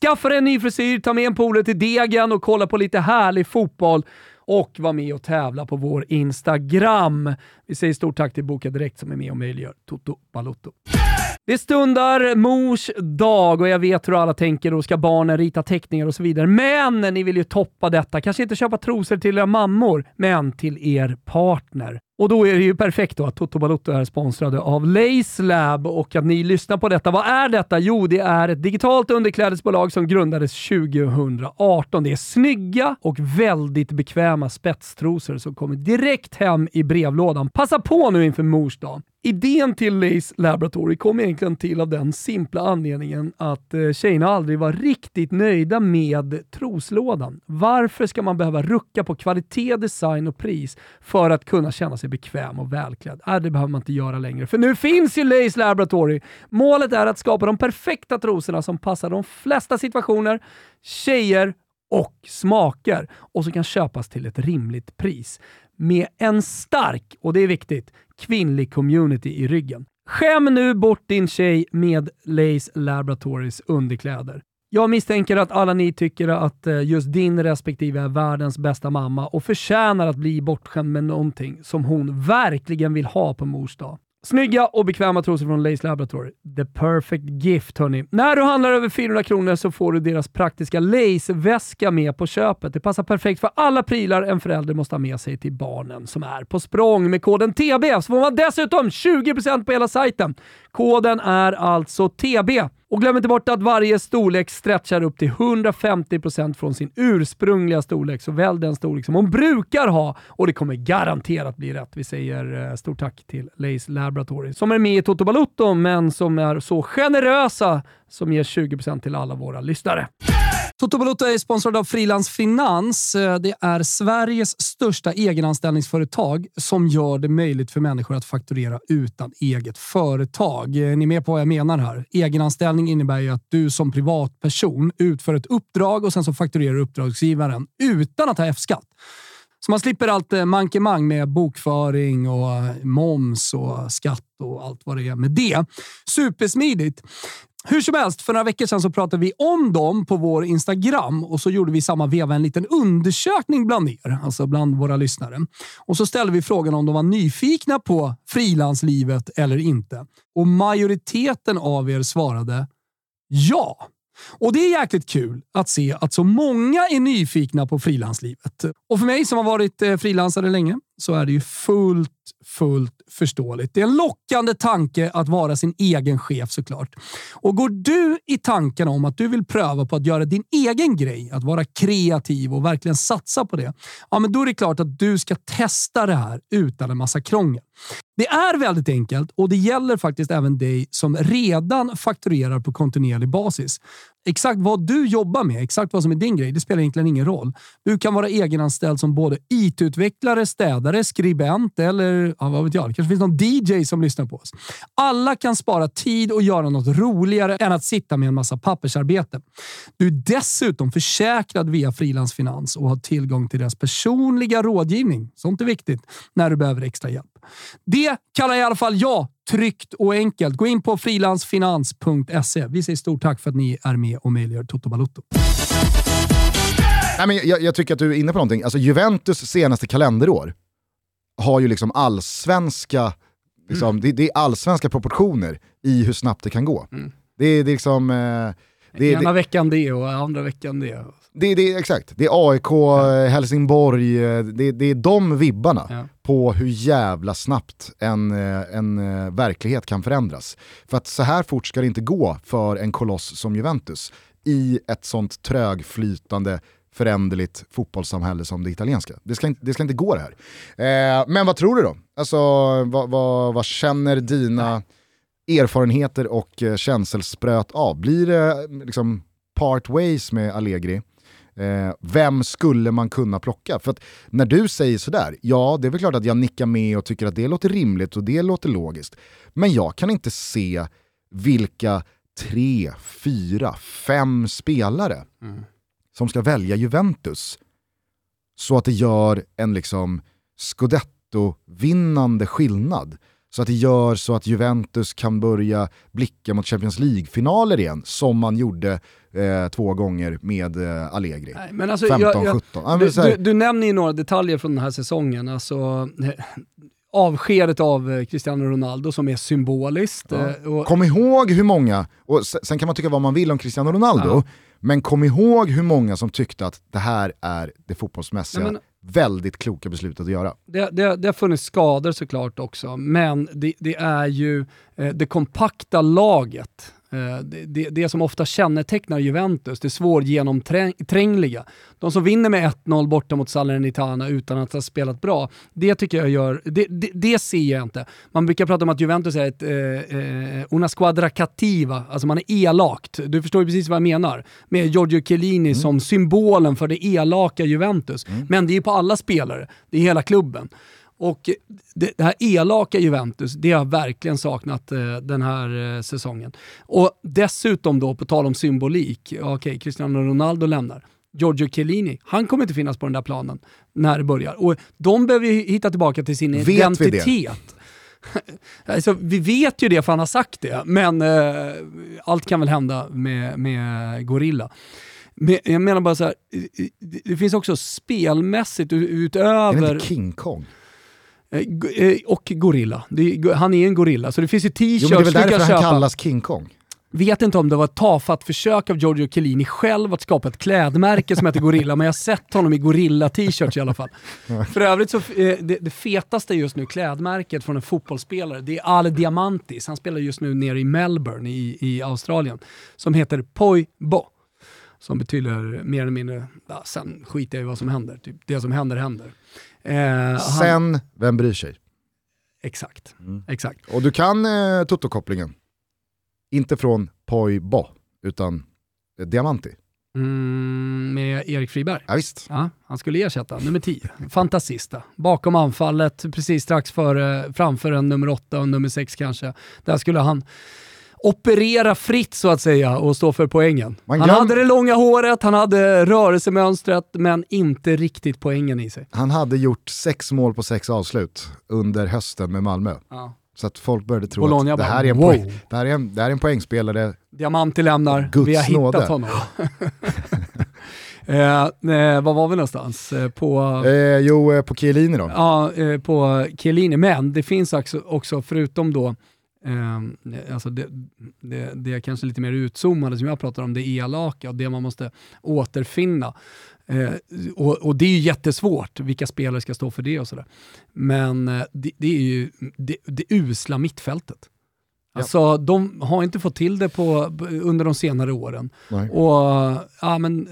Skaffa dig en ny frisyr, ta med en polare till Degen och kolla på lite härlig fotboll och var med och tävla på vår Instagram. Vi säger stort tack till Boka Direkt som är med och möjliggör Toto Balotto. Det stundar mors dag och jag vet hur alla tänker och ska barnen rita teckningar och så vidare. Men ni vill ju toppa detta. Kanske inte köpa trosor till era mammor, men till er partner. Och då är det ju perfekt då att Toto Balotto är sponsrade av Lacelab och att ni lyssnar på detta. Vad är detta? Jo, det är ett digitalt underklädesbolag som grundades 2018. Det är snygga och väldigt bekväma spetstrosor som kommer direkt hem i brevlådan. Passa på nu inför mors dag. Idén till Lace Laboratory kom egentligen till av den simpla anledningen att eh, tjejerna aldrig var riktigt nöjda med troslådan. Varför ska man behöva rucka på kvalitet, design och pris för att kunna känna sig bekväm och välklädd? Äh, det behöver man inte göra längre, för nu finns ju Lace Laboratory. Målet är att skapa de perfekta trosorna som passar de flesta situationer, tjejer och smaker och som kan köpas till ett rimligt pris med en stark, och det är viktigt, kvinnlig community i ryggen. Skäm nu bort din tjej med Lace Laboratories underkläder. Jag misstänker att alla ni tycker att eh, just din respektive är världens bästa mamma och förtjänar att bli bortskämd med någonting som hon verkligen vill ha på mors dag. Snygga och bekväma trosor från Lace Laboratory. The perfect gift hörni. När du handlar över 400 kronor så får du deras praktiska Lace-väska med på köpet. Det passar perfekt för alla prylar en förälder måste ha med sig till barnen som är på språng. Med koden TB så får man dessutom 20% på hela sajten. Koden är alltså TB. Och glöm inte bort att varje storlek stretchar upp till 150% från sin ursprungliga storlek, så välj den storlek som hon brukar ha och det kommer garanterat bli rätt. Vi säger eh, stort tack till Lace Laboratory som är med i Toto Balotto, men som är så generösa som ger 20% till alla våra lyssnare. Toto Balotto är sponsrad av Frilans Finans. Eh, det är Sveriges största egenanställningsföretag som gör det möjligt för människor att fakturera utan eget företag. Är ni är med på vad jag menar här. Egenanställning innebär ju att du som privatperson utför ett uppdrag och sen så fakturerar uppdragsgivaren utan att ha F-skatt. Så man slipper allt eh, mankemang med bokföring och moms och skatt och allt vad det är med det. Supersmidigt. Hur som helst, för några veckor sedan så pratade vi om dem på vår Instagram och så gjorde vi samma veva en liten undersökning bland er, alltså bland våra lyssnare. Och så ställde vi frågan om de var nyfikna på frilanslivet eller inte. Och majoriteten av er svarade ja. Och det är jäkligt kul att se att så många är nyfikna på frilanslivet. Och för mig som har varit eh, frilansare länge så är det ju fullt, fullt förståeligt. Det är en lockande tanke att vara sin egen chef såklart. Och går du i tankarna om att du vill pröva på att göra din egen grej, att vara kreativ och verkligen satsa på det, ja, men då är det klart att du ska testa det här utan en massa krångel. Det är väldigt enkelt och det gäller faktiskt även dig som redan fakturerar på kontinuerlig basis. Exakt vad du jobbar med, exakt vad som är din grej, det spelar egentligen ingen roll. Du kan vara egenanställd som både IT-utvecklare, städare, skribent eller ja, vad vet jag, det kanske finns någon DJ som lyssnar på oss. Alla kan spara tid och göra något roligare än att sitta med en massa pappersarbete. Du är dessutom försäkrad via Frilansfinans och har tillgång till deras personliga rådgivning. Sånt är viktigt när du behöver extra hjälp. Det kallar i alla fall jag tryggt och enkelt. Gå in på frilansfinans.se. Vi säger stort tack för att ni är med och möjliggör Toto Balotto. Nej, men jag, jag, tycker att du är inne på någonting. Alltså Juventus senaste kalenderår har ju liksom allsvenska, liksom, mm. det, det, är allsvenska proportioner i hur snabbt det kan gå. Mm. Det, det är liksom... Eh, det, Ena veckan det och andra veckan det. Det, det, exakt, det är AIK, ja. Helsingborg, eh, det, det är de vibbarna ja. på hur jävla snabbt en, eh, en eh, verklighet kan förändras. För att så här fort ska det inte gå för en koloss som Juventus i ett sånt trögflytande föränderligt fotbollssamhälle som det italienska. Det ska inte, det ska inte gå det här. Eh, men vad tror du då? Alltså, vad, vad, vad känner dina erfarenheter och eh, känselspröt av? Blir det liksom part ways med Allegri? Eh, vem skulle man kunna plocka? För att när du säger sådär, ja det är väl klart att jag nickar med och tycker att det låter rimligt och det låter logiskt. Men jag kan inte se vilka tre, fyra, fem spelare mm. som ska välja Juventus så att det gör en liksom scudetto-vinnande skillnad så att det gör så att Juventus kan börja blicka mot Champions League-finaler igen, som man gjorde eh, två gånger med eh, Allegri. alltså, 15-17. Ja, du, du, du, nämner ju några detaljer från den här säsongen. Alltså, eh, avskedet av eh, Cristiano Ronaldo som är symboliskt. Ja. Eh, och... Kom ihåg hur många, och sen kan man tycka vad man vill om Cristiano Ronaldo, ja. Men kom ihåg hur många som tyckte att det här är det fotbollsmässiga Nej, men väldigt kloka beslutet att göra. Det, det, det har funnits skador såklart också, men det, det är ju eh, det kompakta laget Eh, det, det, som ofta kännetecknar Juventus, det svårgenomträngliga. De som vinner med 1-0 borta mot Salernitana utan att ha spelat bra, det tycker jag gör, det, det, det ser jag inte. Man brukar prata om att Juventus är ett eh, eh una squadra cattiva, alltså man är elakt. Du förstår ju precis vad jag menar. Med Giorgio Chiellini mm. som symbolen för det elaka Juventus. Mm. Men det är på alla spelare, det är hela klubben. Och det, det, här elaka Juventus, det har jag verkligen saknat eh, den här eh, säsongen. Och dessutom då, på tal om symbolik, okej, okay, Cristiano Ronaldo lämnar. Giorgio Chiellini, han kommer inte finnas på den där planen när det börjar. Och de behöver ju hitta tillbaka till sin vet identitet. Vi, *laughs* alltså, vi vet ju det för han har sagt det, men eh, allt kan väl hända med, med Gorilla. Men jag menar bara så här, det finns också spelmässigt utöver... Är det inte King Kong? Eh, och gorilla. han är en gorilla, så det finns ju t-shirts du kan köpa. det är väl därför han kallas King Kong? Vet inte om det var ett tafatt försök av Giorgio Chiellini själv att skapa ett klädmärke som heter Gorilla, men jag har sett honom i Gorilla-t-shirts i alla fall. *laughs* För övrigt så, eh, det, det fetaste just nu klädmärket från en fotbollsspelare, det är Ale Diamantis. Han spelar just nu nere i Melbourne i, i Australien, som heter Poi Bo. Som betyder mer eller mindre, ja, sen skiter jag i vad som händer. Typ, det som händer händer. Eh, sen, han, vem bryr sig? Exakt. Mm. exakt. Och du kan eh, Toto-kopplingen? Inte från Poi Bo, utan Diamanti. Mm, med Erik Friberg? Ja, visst. Ja, han skulle ersätta nummer 10, Fantasista. Bakom anfallet, precis strax före, framför en nummer 8 och nummer 6 kanske. Där skulle han operera fritt så att säga och stå för poängen. Han hade det långa håret, han hade rörelsemönstret, men inte riktigt poängen i sig. Han hade gjort sex mål på sex avslut under hösten med Malmö. Ja. Så att folk började tro Bologna att det här, är en wow. poäng, det, här är en, det här är en poängspelare. Diamanti lämnar, Guds vi har hittat nåde. honom. *laughs* Eh, eh, var var vi någonstans? Eh, på... Eh, jo, eh, på Chiellini då. Ja, eh, på Chiellini. Men det finns också, också förutom då eh, alltså det, det, det är kanske lite mer utzoomade som jag pratar om, det elaka och det man måste återfinna. Eh, och, och, det är ju jättesvårt, vilka spelare ska stå för det och sådär. Men eh, det, det, är ju det, det usla mittfältet. Alltså, ja. de har inte fått till det på, under de senare åren. Nej. Och ja, men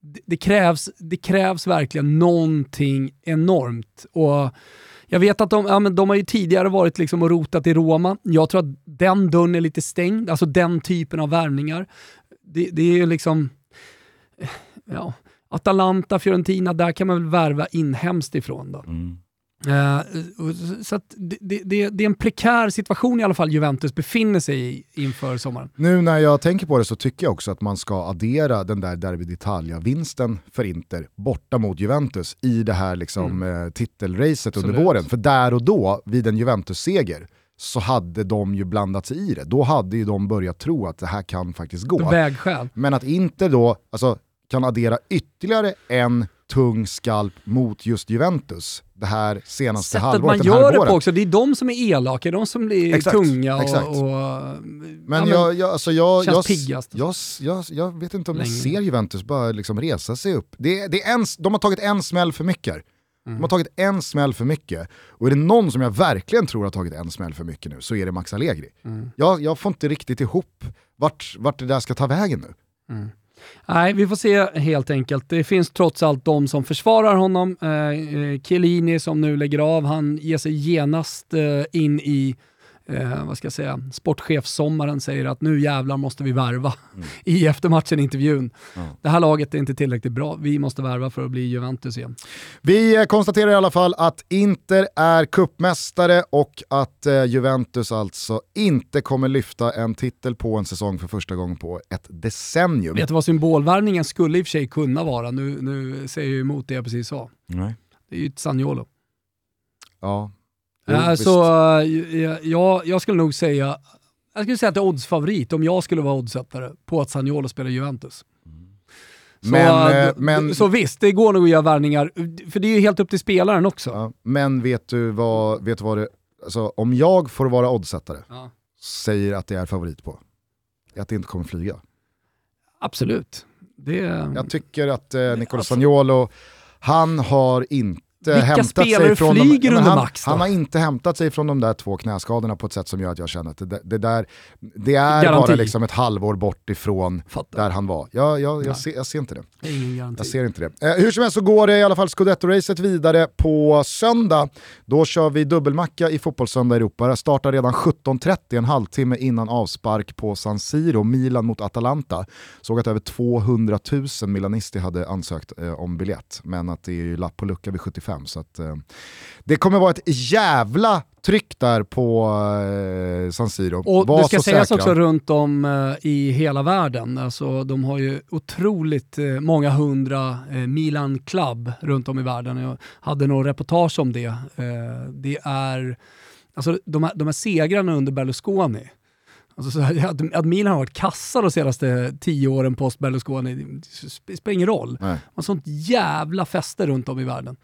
det, det, krävs, det krävs verkligen någonting enormt. Och jag vet att de, ja, men de har ju tidigare varit liksom och rotat i Roma. Jag tror att den dörren är lite stängd, alltså den typen av värvningar. Det, det är ju liksom... Ja, Atalanta, Fiorentina, där kan man väl värva inhemskt ifrån. Då. Mm. Uh, så det, det, det, är en prekär situation i alla fall Juventus befinner sig i inför sommaren. Nu när jag tänker på det så tycker jag också att man ska addera den där Derby d'Italia-vinsten för Inter borta mot Juventus i det här liksom, mm. eh, titelracet under våren. För där och då, vid en Juventus-seger, så hade de ju blandat sig i det. Då hade ju de börjat tro att det här kan faktiskt gå. Vägskäl. Men att Inter då, alltså kan addera ytterligare en tung skalp mot just Juventus det här senaste Sättet halvåret. man gör det på också, det är de som är elaka, de som blir exakt, tunga och, exakt. och men, ja, jag, jag, alltså jag, känns jag, piggast. Jag, jag, jag, vet inte om Länge. jag ser Juventus bara liksom resa sig upp. Det, det är en, de har tagit en smäll för mycket. Mm. De har tagit en smäll för mycket. Och är det någon som jag verkligen tror har tagit en smäll för mycket nu så är det Max Allegri. Mm. Jag, jag får inte riktigt ihop vart, vart det där ska ta vägen nu. Mm. Nej, vi får se helt enkelt. Det finns trots allt de som försvarar honom. Eh, eh Chiellini som nu lägger av, han ger sig genast eh, in i eh, vad ska jag säga, sportchefssommaren säger att nu jävlar måste vi värva mm. *laughs* i eftermatchen-intervjun. Mm. Det här laget är inte tillräckligt bra, vi måste värva för att bli Juventus igen. Vi eh, konstaterar i alla fall att Inter är kuppmästare och att eh, Juventus alltså inte kommer lyfta en titel på en säsong för första gången på ett decennium. Vet du vad symbolvärvningen skulle i och för sig kunna vara? Nu, nu säger jag emot det jag precis sa. Nej. Det är ju ett Sagnolo. Ja, Jo, alltså, jag, jag skulle nog säga, jag skulle säga att det är oddsfavorit om jag skulle vara oddsättare på att Sagnolo spelar Juventus. Så, men, äh, men, så visst, det går nog att göra värvningar, för det är ju helt upp till spelaren också. Ja, men vet du vad, vet du vad det, alltså, om jag får vara oddsättare, ja. säger att det är favorit på, att det inte kommer flyga. Absolut. Det... Jag tycker att eh, Nicolas Sagnolo, han har inte vilka hämtat sig från flyger de, under han, max då? Han har inte hämtat sig från de där två knäskadorna på ett sätt som gör att jag känner att det, det där, det är Garanti. bara liksom ett halvår bort ifrån Fattar. där han var. Jag, jag, jag, ser, jag ser, inte det. Jag ser inte det. Eh, hur som helst så går det i alla fall Scudetto-racet vidare på söndag. Då kör vi dubbelmacka i Fotbollssöndag Europa. Det startar redan 17.30, en halvtimme innan avspark på San Siro, Milan mot Atalanta. Såg att över 200 000 milanister hade ansökt eh, om biljett, men att det är lapp på lucka vid 75 fram. Så att, eh, det kommer vara ett jävla tryck där på eh, San Siro. Och Var det ska sägas säkra. också runt om eh, i hela världen. Alltså, de har ju otroligt eh, många hundra eh, Milan Club runt om i världen. Jag hade något reportage om det. Eh, det är, alltså, de, här, de här segrarna under Berlusconi, Alltså här, *laughs* att, att Milan har varit kassa de senaste tio åren post Berlusconi, det spelar ingen roll. Nej. Man har sånt jävla fäste runt om i världen.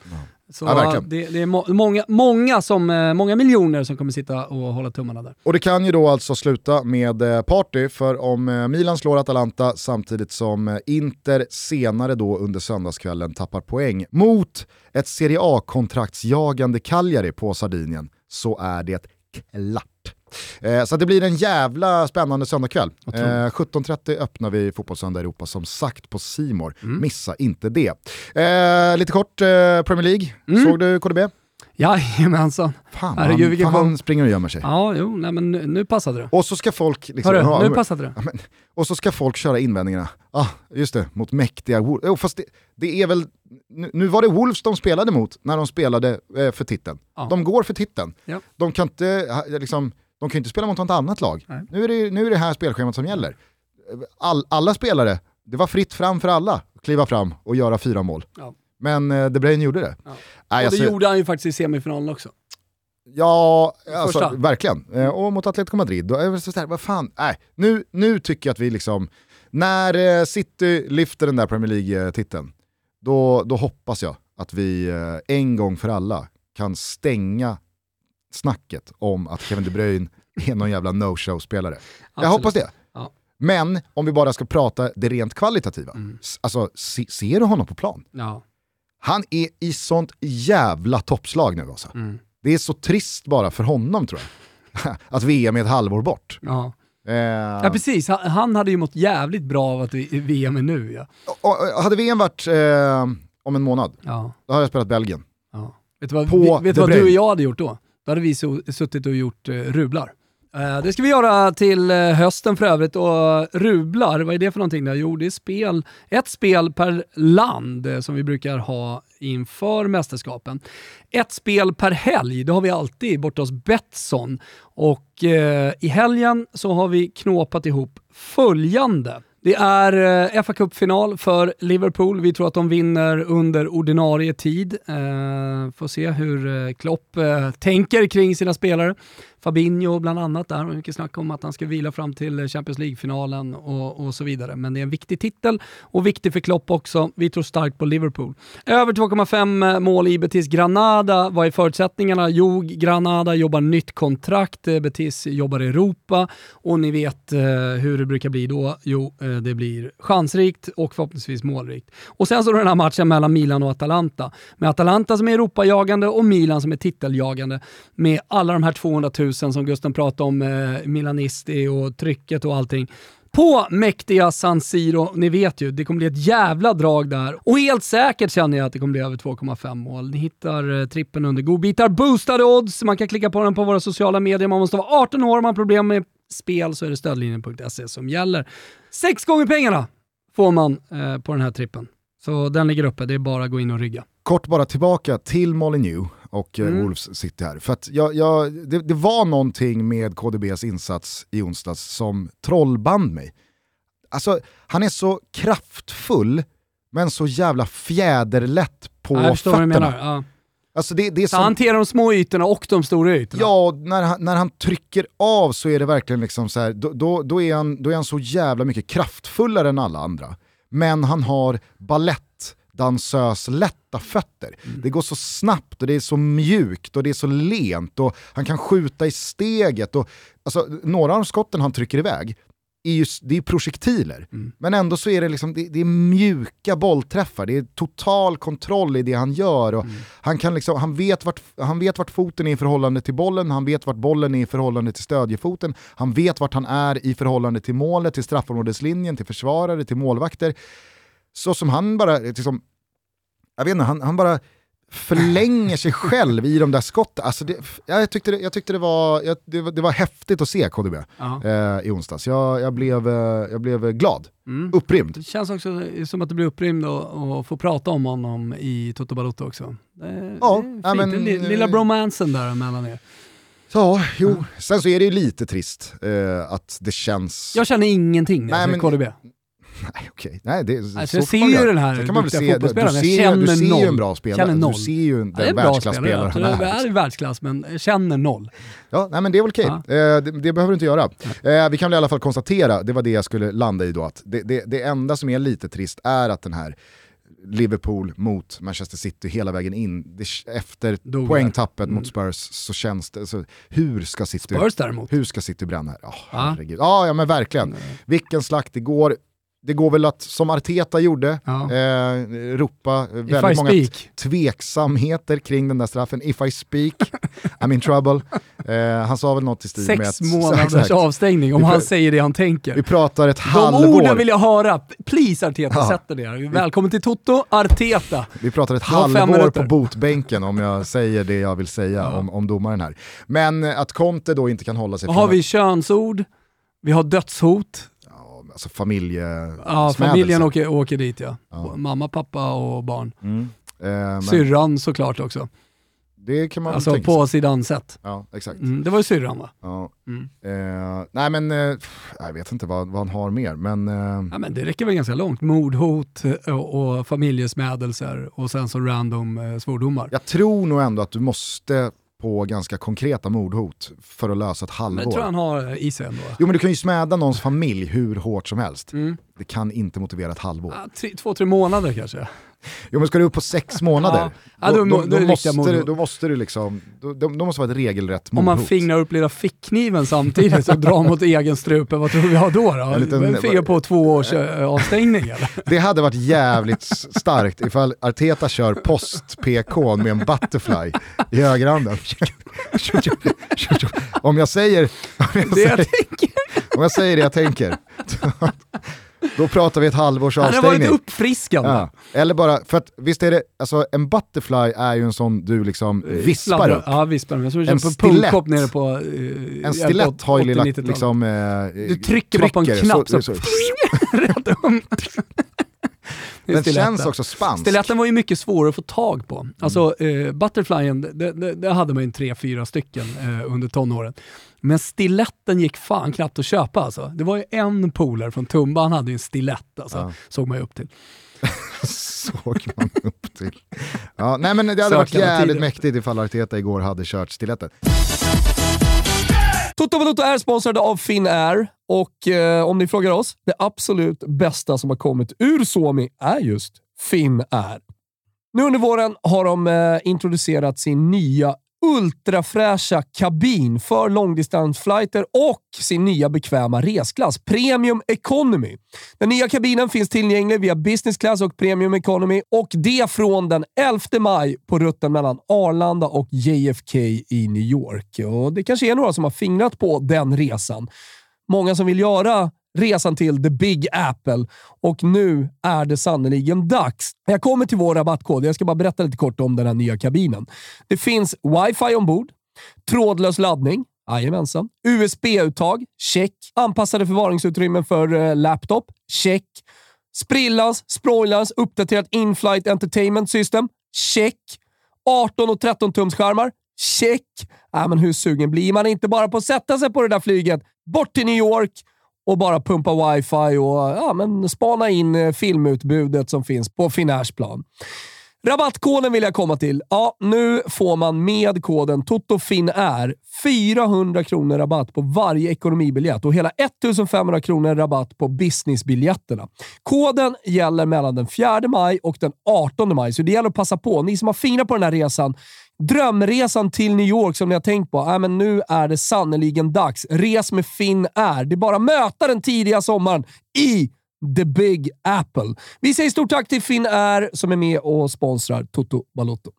Så ja, det, det, är må många, många, som, eh, många miljoner som kommer sitta och hålla tummarna där. Och det kan ju då alltså sluta med eh, party, för om eh, Milan slår Atalanta samtidigt som Inter senare då under söndagskvällen tappar poäng mot ett Serie A-kontraktsjagande Cagliari på Sardinien så är det klart. Eh, så det blir en jävla spännande söndagkväll. Eh, 17.30 öppnar vi Fotbollssöndag Europa som sagt på Simor. Mm. Missa inte det. Eh, lite kort, eh, Premier League. Mm. Såg du KDB? *laughs* Jajamensan. Fan, Herregud, han, fan han springer och gömmer sig. Ja, jo, nej, men nu, nu passade det. Och så ska folk... Liksom, Hörru, nu passade det. Ja, men, och så ska folk köra invändningarna, ah, just det, mot mäktiga Wolves. Oh, fast det, det, är väl, nu, nu, var det Wolves de spelade mot när de spelade eh, för titeln. Ja. De går för titeln. De kan inte, liksom, de kan inte spela mot något annat lag. Nu är, det, nu är det här spelschemat som gäller. All, alla spelare, det var fritt fram för alla att kliva fram och göra fyra mål. Ja. Men eh, De Bruyne gjorde det. Ja. Nej, och det ser... gjorde han ju faktiskt i semifinalen också. Ja, alltså, verkligen. Eh, och mot Atletico Madrid. Och, eh, så där, vad fan, nej. Nu, nu tycker jag att vi liksom, när eh, City lyfter den där Premier League-titeln, då, då hoppas jag att vi eh, en gång för alla kan stänga snacket om att Kevin De Bruyne är någon jävla no-show-spelare. Jag hoppas det. Ja. Men om vi bara ska prata det rent kvalitativa, mm. alltså se, ser du honom på plan? Ja. Han är i sånt jävla toppslag nu alltså. Mm. Det är så trist bara för honom tror jag. *laughs* att VM är ett halvår bort. Ja. Eh. ja precis, han hade ju mått jävligt bra av att VM är nu. Ja. Och, hade VM varit eh, om en månad, ja. då hade jag spelat Belgien. Ja. Vet du vad, på vet vad du och jag hade gjort då? Då hade vi suttit och gjort eh, rublar. Eh, det ska vi göra till eh, hösten för övrigt och rublar, vad är det för någonting? Jo, det är spel, ett spel per land eh, som vi brukar ha inför mästerskapen. Ett spel per helg, det har vi alltid borta hos Betsson. Och eh, i helgen så har vi knåpat ihop följande. Det är eh, fa Cup-final för Liverpool. Vi tror att de vinner under ordinarie tid. Eh, får se hur eh, Klopp tänker kring sina spelare. Fabinho bland annat där, och mycket snack om att han ska vila fram till Champions League-finalen och, och, så vidare. Men det är en viktig titel och viktig för Klopp också. Vi tror starkt på Liverpool. Över 2,5 eh, mål i Betis Granada. Vad är förutsättningarna? Jo, Granada jobbar nytt kontrakt, eh, Betis jobbar i Europa och ni vet eh, hur det brukar bli då. Jo, eh, det blir chansrikt och förhoppningsvis målrikt. Och sen så den här matchen mellan Milan och Atalanta. Med Atalanta som är Europajagande och Milan som är titeljagande. Med alla de här 200 000 som Gusten pratade om, eh, Milanisti och trycket och allting på mäktiga San Siro. Ni vet ju, det kommer bli ett jävla drag där. Och helt säkert känner jag att det kommer bli över 2,5 mål. Ni hittar eh, trippen under godbitar. Boostade odds, man kan klicka på den på våra sociala medier. Man måste vara 18 år, om man har problem med spel så är det stödlinjen.se som gäller. Sex gånger pengarna får man eh, på den här trippen. Så den ligger uppe, det är bara att gå in och rygga. Kort bara tillbaka till Molyneux och eh, mm. Wolves City här. För att jag, jag, det, det, var någonting med KDBs insats i onsdags som trollband mig. Alltså, han är så kraftfull, men så jävla fjäderlätt på ja, fötterna. Ja. Alltså det, det är så som... hanterar de små ytorna och de stora ytorna. Ja, när han, när han trycker av så är det verkligen liksom så här, då, då, då, är han, då är han så jävla mycket kraftfullare än alla andra. Men han har ballett dansös lätta fötter. Mm. Det går så snabbt och det är så mjukt och det är så lent och han kan skjuta i steget. Och, alltså, några av skotten han trycker iväg är ju, det är projektiler. Mm. Men ändå så är det, liksom, det, det, är mjuka bollträffar, det är total kontroll i det han gör. Och mm. han, kan liksom, han, vet vart, han vet vart foten är i förhållande till bollen, han vet vart bollen är i förhållande till stödjefoten, han vet vart han är i förhållande till målet, till straffområdeslinjen, till försvarare, till målvakter så som han bara, liksom, jag vet inte, han, han bara förlänger sig själv i de där skotten. Alltså det, jag tyckte, det, jag tyckte det, var, jag, det, var, det var häftigt att se KDB eh, i onsdags. Jag, jag, blev, eh, jag blev glad, mm. upprymd. Det känns också som att du blir upprymd och, och få prata om honom i Toto Balotto också. Det, ja, det är men, lilla bromansen där mellan er. Ja, jo. Sen så är det ju lite trist eh, att det känns... Jag känner ingenting när jag ser KDB. *laughs* Nej okej, nej det, alltså, så jag ser ju den här kan man väl se, du, ser, du ser ju en bra spelare, du ser ju den ja, världsklasspelare han är. Det är världsklass men känner noll. Ja, nej men det är väl okej, ja. eh, det, det, behöver du inte göra. Eh, vi kan väl i alla fall konstatera, det var det jag skulle landa i då, att det, det, det enda som är lite trist är att den här Liverpool mot Manchester City hela vägen in. Efter Dog poängtappet mm. mot Spurs så känns det, alltså, hur ska City, Spurs däremot. Hur ska City bränna här? Oh, ah. Ja, ja men verkligen. Mm. Vilken slakt igår det går väl att, som Arteta gjorde, ja. eh, ropa väldigt många speak. tveksamheter kring den där straffen. If I speak, I'm in trouble. *laughs* Eh, han sa väl något i stil Sex med att... Sex *laughs* månaders avstängning om han säger det han tänker. Vi pratar ett De halvår. De orden vill jag höra. Please Arteta, ja. sätt dig ner. Välkommen till Toto, Arteta. Vi pratar ett halvår på botbänken om jag *laughs* säger det jag vill säga ja. om, om domaren här. Men att Conte då inte kan hålla sig... Vad har vi könsord, vi har dödshot, alltså familje Ja, familjen åker, åker dit ja. ja. Mamma, pappa och barn. Mm. Eh, men... Syrran såklart också. Det kan man Alltså på sidan sett. Ja, exakt. Mm, det var ju syrran va? Ja. Mm. Eh, nej men, eh, jag vet inte vad, vad han har mer, men... Eh... Ja, men det räcker väl ganska långt. Mordhot eh, och, och familjesmädelser och sen så random eh, svordomar. Jag tror nog ändå att du måste på ganska konkreta mordhot för att lösa ett halvår. Men jag tror han har i sig ändå. Jo men du kan ju smäda någons familj hur hårt som helst. Mm. Det kan inte motivera ett halvår. Ja, tre, två, tre månader kanske. Jo men ska du upp på sex månader, ja. då, då, då, måste du, då måste du liksom, då, måste vara ett regelrätt mordhot. Om man fingrar upp lilla fickkniven samtidigt och drar mot egen strupe, vad tror vi har då? då? Liten, Finger på två års äh, avstängning eller? Det hade varit jävligt starkt ifall Arteta kör post-PK med en butterfly i högerhanden. om jag säger... Om jag det jag tänker. Om jag säger det jag tänker. Då pratar vi ett halvårs avstängning. Det har varit uppfriskande. Ja. Eller bara, för att visst är det, alltså en butterfly är ju en sån du liksom eh, vispar Sladdra. upp. Ja, vispar upp. Jag en på stilett, nere på... Uh, en stilett har ju lilla, liksom... Uh, du trycker bara på en knapp så... så, så. Den *laughs* känns också spansk. Stiletten var ju mycket svårare att få tag på. Alltså mm. eh, butterflyen, det, det, det, hade man ju tre, fyra stycken eh, under tonåren. Men stiletten gick fan knappt att köpa alltså. Det var ju en polare från Tumba, han hade ju en stilett alltså. Ja. Såg man ju upp till. *laughs* Såg man upp till. Ja, nej men det hade varit jävligt mäktigt ifall Arteta igår hade kört stiletten. Toto Valuto är sponsrade av Finnair och eh, om ni frågar oss, det absolut bästa som har kommit ur Suomi är just Finnair. Nu under våren har de eh, introducerat sin nya ultrafräscha kabin för långdistansflighter och sin nya bekväma resklass, Premium Economy. Den nya kabinen finns tillgänglig via Business Class och Premium Economy och det från den 11 maj på rutten mellan Arlanda och JFK i New York. Och Det kanske är några som har fingrat på den resan. Många som vill göra resan till the big apple och nu är det sannoliken dags. Jag kommer till vår rabattkod. Jag ska bara berätta lite kort om den här nya kabinen. Det finns wifi ombord, trådlös laddning, Jajamensan. USB-uttag? Check. Anpassade förvaringsutrymmen för eh, laptop? Check. Sprillans, spoilers, uppdaterat inflight entertainment system? Check. 18 och 13 tums skärmar? Check. Äh, men hur sugen blir man inte bara på att sätta sig på det där flyget bort till New York och bara pumpa wifi och ja, men spana in eh, filmutbudet som finns på Finnairs plan. Rabattkoden vill jag komma till. Ja, nu får man med koden TOTOFINAIR 400 kronor rabatt på varje ekonomibiljett och hela 1500 kronor rabatt på businessbiljetterna. Koden gäller mellan den 4 maj och den 18 maj, så det gäller att passa på. Ni som har fingrar på den här resan, Drömresan till New York som ni har tänkt på. Äh, men nu är det sannoliken dags. Res med Finn Air. Det är bara att möta den tidiga sommaren i The Big Apple. Vi säger stort tack till Finn Air som är med och sponsrar Toto Balotto.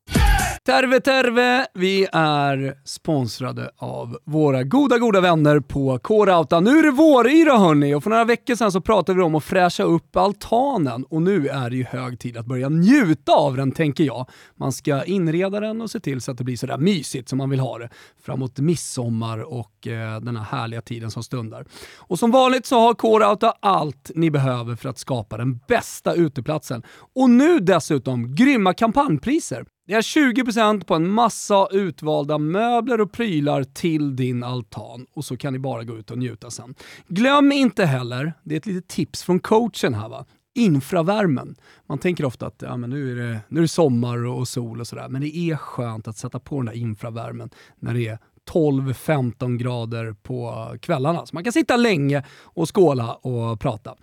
Terve Terve! Vi är sponsrade av våra goda, goda vänner på K-Rauta. Nu är det våryra hörni och för några veckor sedan så pratade vi om att fräscha upp altanen och nu är det ju hög tid att börja njuta av den tänker jag. Man ska inreda den och se till så att det blir sådär mysigt som man vill ha det framåt midsommar och eh, den här härliga tiden som stundar. Och som vanligt så har K-Rauta allt ni behöver för att skapa den bästa uteplatsen. Och nu dessutom grymma kampanjpriser. Det är 20% på en massa utvalda möbler och prylar till din altan och så kan ni bara gå ut och njuta sen. Glöm inte heller, det är ett litet tips från coachen här va, infravärmen. Man tänker ofta att ja, men nu, är det, nu är det sommar och sol och sådär, men det är skönt att sätta på den där infravärmen när det är 12-15 grader på kvällarna. Så man kan sitta länge och skåla och prata.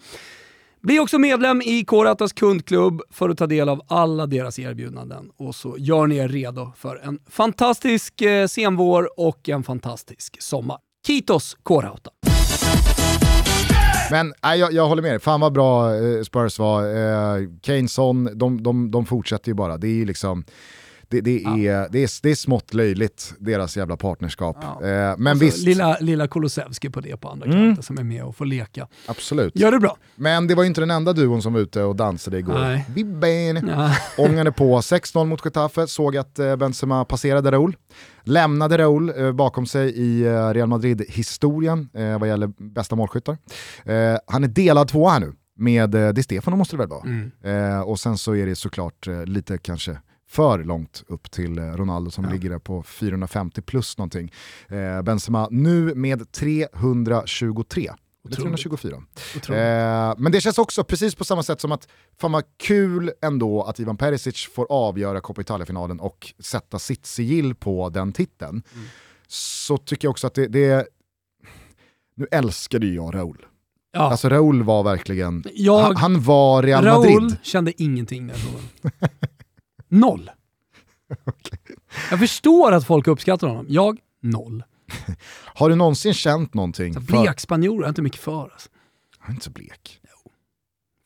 Bli också medlem i K-Ratas kundklubb för att ta del av alla deras erbjudanden. Och så gör ni er redo för en fantastisk eh, senvår och en fantastisk sommar. Kitos K-Rauta. Men nej, jag, jag håller med dig, fan vad bra eh, Spurs var. Eh, Son, de, de, de fortsätter ju bara. Det är ju liksom det, det, är, ja. det, är, det är smått löjligt, deras jävla partnerskap. Ja. Eh, men visst. Lilla, lilla Kulusevski på det på andra mm. kanten som är med och får leka. Absolut. Gör det bra. Men det var ju inte den enda duon som var ute och dansade igår. Bibben ja. ångade på 6-0 mot Getafe, såg att eh, Benzema passerade Raúl. Lämnade Raúl eh, bakom sig i eh, Real Madrid-historien eh, vad gäller bästa målskyttar. Eh, han är delad tvåa här nu med eh, Di Stefano måste det väl vara. Mm. Eh, och sen så är det såklart lite kanske för långt upp till eh, Ronaldo som ja. ligger där på 450 plus någonting. Eh, Benzema nu med 323. Eller 324. Eh, men det känns också precis på samma sätt som att fan vad kul ändå att Ivan Perisic får avgöra Coppa Italia-finalen och sätta sitt sigill på den titeln. Mm. Så tycker jag också att det, det nu älskade jag Raúl. Ja. Alltså Raúl var verkligen, jag, han, han, var Real Madrid. Raúl kände ingenting jag *laughs* Noll. *laughs* okay. Jag förstår att folk uppskattar honom. Jag, noll. *laughs* Har du någonsin känt någonting? Så blek spanjor är inte mycket för. Alltså. Han är inte så blek. Jo,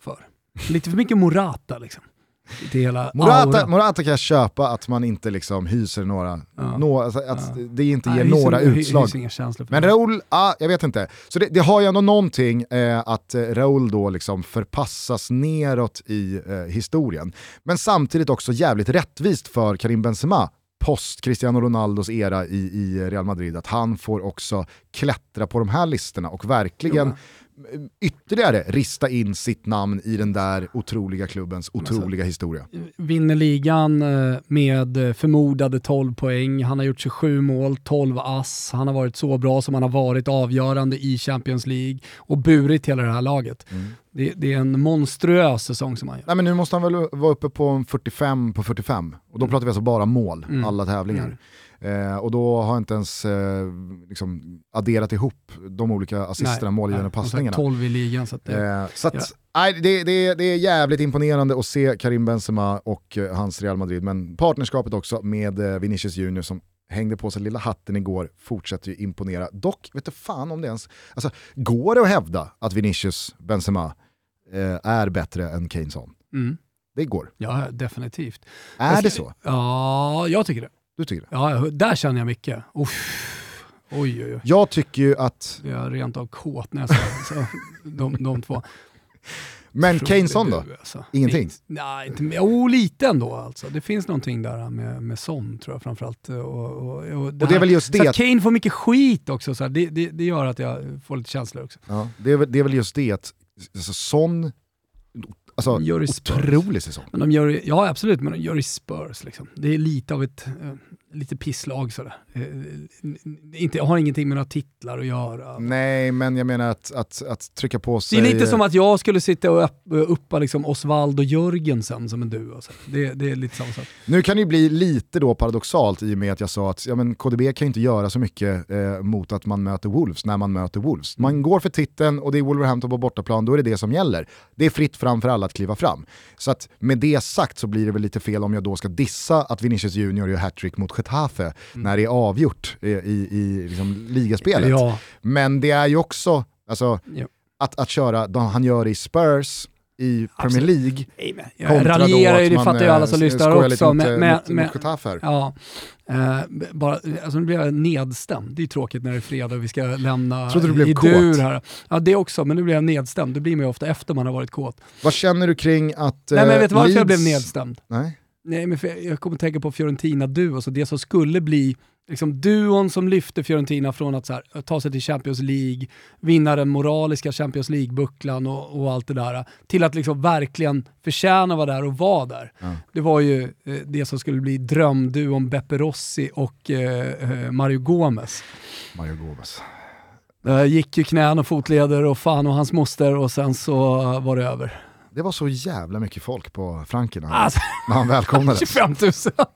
för. Lite för mycket Morata liksom. Morata, Morata kan jag köpa att man inte liksom hyser några, ja. no, alltså att ja. det inte ger Nej, några hyser, utslag. Hyser Men Raúl, ah, jag vet inte. Så det, det har ju ändå någonting eh, att eh, Raúl då liksom förpassas neråt i eh, historien. Men samtidigt också jävligt rättvist för Karim Benzema post Cristiano Ronaldos era i, i Real Madrid, att han får också klättra på de här listorna och verkligen ytterligare rista in sitt namn i den där otroliga klubbens otroliga alltså, historia. Vinner ligan eh, med förmodade 12 poäng, han har gjort 27 mål, 12 ass, han har varit så bra som han har varit avgörande i Champions League och burit hela det här laget. Mm. Det, det, är en monstruös säsong som han gör. Nej, men nu måste han väl vara uppe på 45 på 45 och då mm. pratar vi alltså bara mål, mm. alla tävlingar. Eh, och då har jag inte ens eh, liksom adderat ihop de olika assisterna, målgivande passningarna. 12 i ligan. Så, att det, eh, så att, ja. nej, det, det, det, är jävligt imponerande att se Karim Benzema och eh, hans Real Madrid, men partnerskapet också med eh, Vinicius Junior som hängde på sig lilla hatten igår, fortsätter ju imponera. Dock, vet du fan om det ens, alltså, går det att hävda att Vinicius Benzema eh, är bättre än Kane Son? Mm. Det går. Ja, definitivt. Är ska, det så? Ja, jag tycker det. Du tycker det? Ja, där känner jag mycket. Uff. Oj, oj, oj. Jag tycker ju att... Jag är rent av kåt när jag sa de, de två. Men Keyneson då? Alltså. Ingenting? Nej, inte, oh, lite ändå alltså. Det finns någonting där med, med Son tror jag framförallt. Och, och, och, det, och det är väl just det. att Kane får mycket skit också, så det, det, det, gör att jag får lite känslor också. Ja, det, är det är väl just det att alltså, Son Alltså, gör otrolig säsong. Men de gör, ja absolut, men de gör i Spurs. Liksom. Det är lite av ett eh, lite pisslag sådär. Eh, inte, har ingenting med några titlar att göra. Nej, men jag menar att, att, att trycka på sig... Det är lite som att jag skulle sitta och uppa liksom Osvald och Jörgensen som en duo. Det, det är lite samma sak. Nu kan det ju bli lite då paradoxalt i och med att jag sa att ja, men KDB kan inte göra så mycket eh, mot att man möter Wolves när man möter Wolves. Man går för titeln och det är Wolverhampton på bortaplan, då är det det som gäller. Det är fritt fram för alla att kliva fram. Så att med det sagt så blir det väl lite fel om jag då ska dissa att Vinicius Junior gör hattrick mot Getafe mm. när det är avgjort i, i, i liksom ligaspelet. Ja. Men det är ju också, alltså, ja. att, att köra, han gör det i Spurs, i Premier League. Nej, jag raljerar ju, det fattar ju alla som eh, lyssnar också. Med, med, med, mot ja, eh, bara, alltså nu blir jag nedstämd. Det är tråkigt när det är fredag och vi ska lämna Trodde du blev kåt. här. Ja det också, men nu blir jag nedstämd. Det blir man ju ofta efter man har varit kåt. Vad känner du kring att Nej men vet du varför Leeds... jag blev nedstämd? Nej. Nej, men jag kommer att tänka på Fiorentina-duo, så det som skulle bli liksom, duon som lyfte Fiorentina från att här, ta sig till Champions League, vinna den moraliska Champions League-bucklan och, och, allt det där, till att liksom verkligen förtjäna att vara där och vara där. Mm. Det var ju eh, det som skulle bli drömduon Beppe Rossi och eh, eh Mario Gomez. Mario Gomez. Det gick ju knän och fotleder och fan och hans moster och sen så var det över. Det var så jävla mycket folk på Franken när, alltså, när han välkomnades. *laughs* 25 000! *laughs*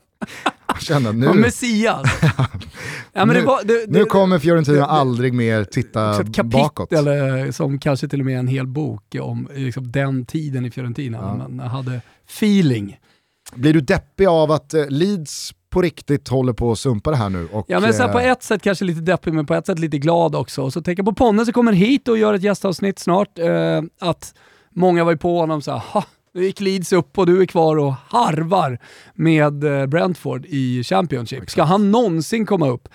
Jag kände nu... Ja, Messias! *laughs* Ja, nu, var, det, nu, kommer Fiorentina det, aldrig mer titta ett kapitel, bakåt. Eller som kanske till och med en hel bok om liksom, den tiden i Fiorentina, ja. när man hade feeling. Blir du deppig av att eh, Leeds på riktigt håller på att sumpa det här nu. Och, ja men så på eh, ett sätt kanske lite deppig men på ett sätt lite glad också. Och så tänker jag på Ponne som kommer hit och gör ett gästavsnitt snart. Eh, att många var ju på honom så här, nu gick Leeds upp och du är kvar och harvar med eh, Brentford i Championship. Ska han någonsin komma upp?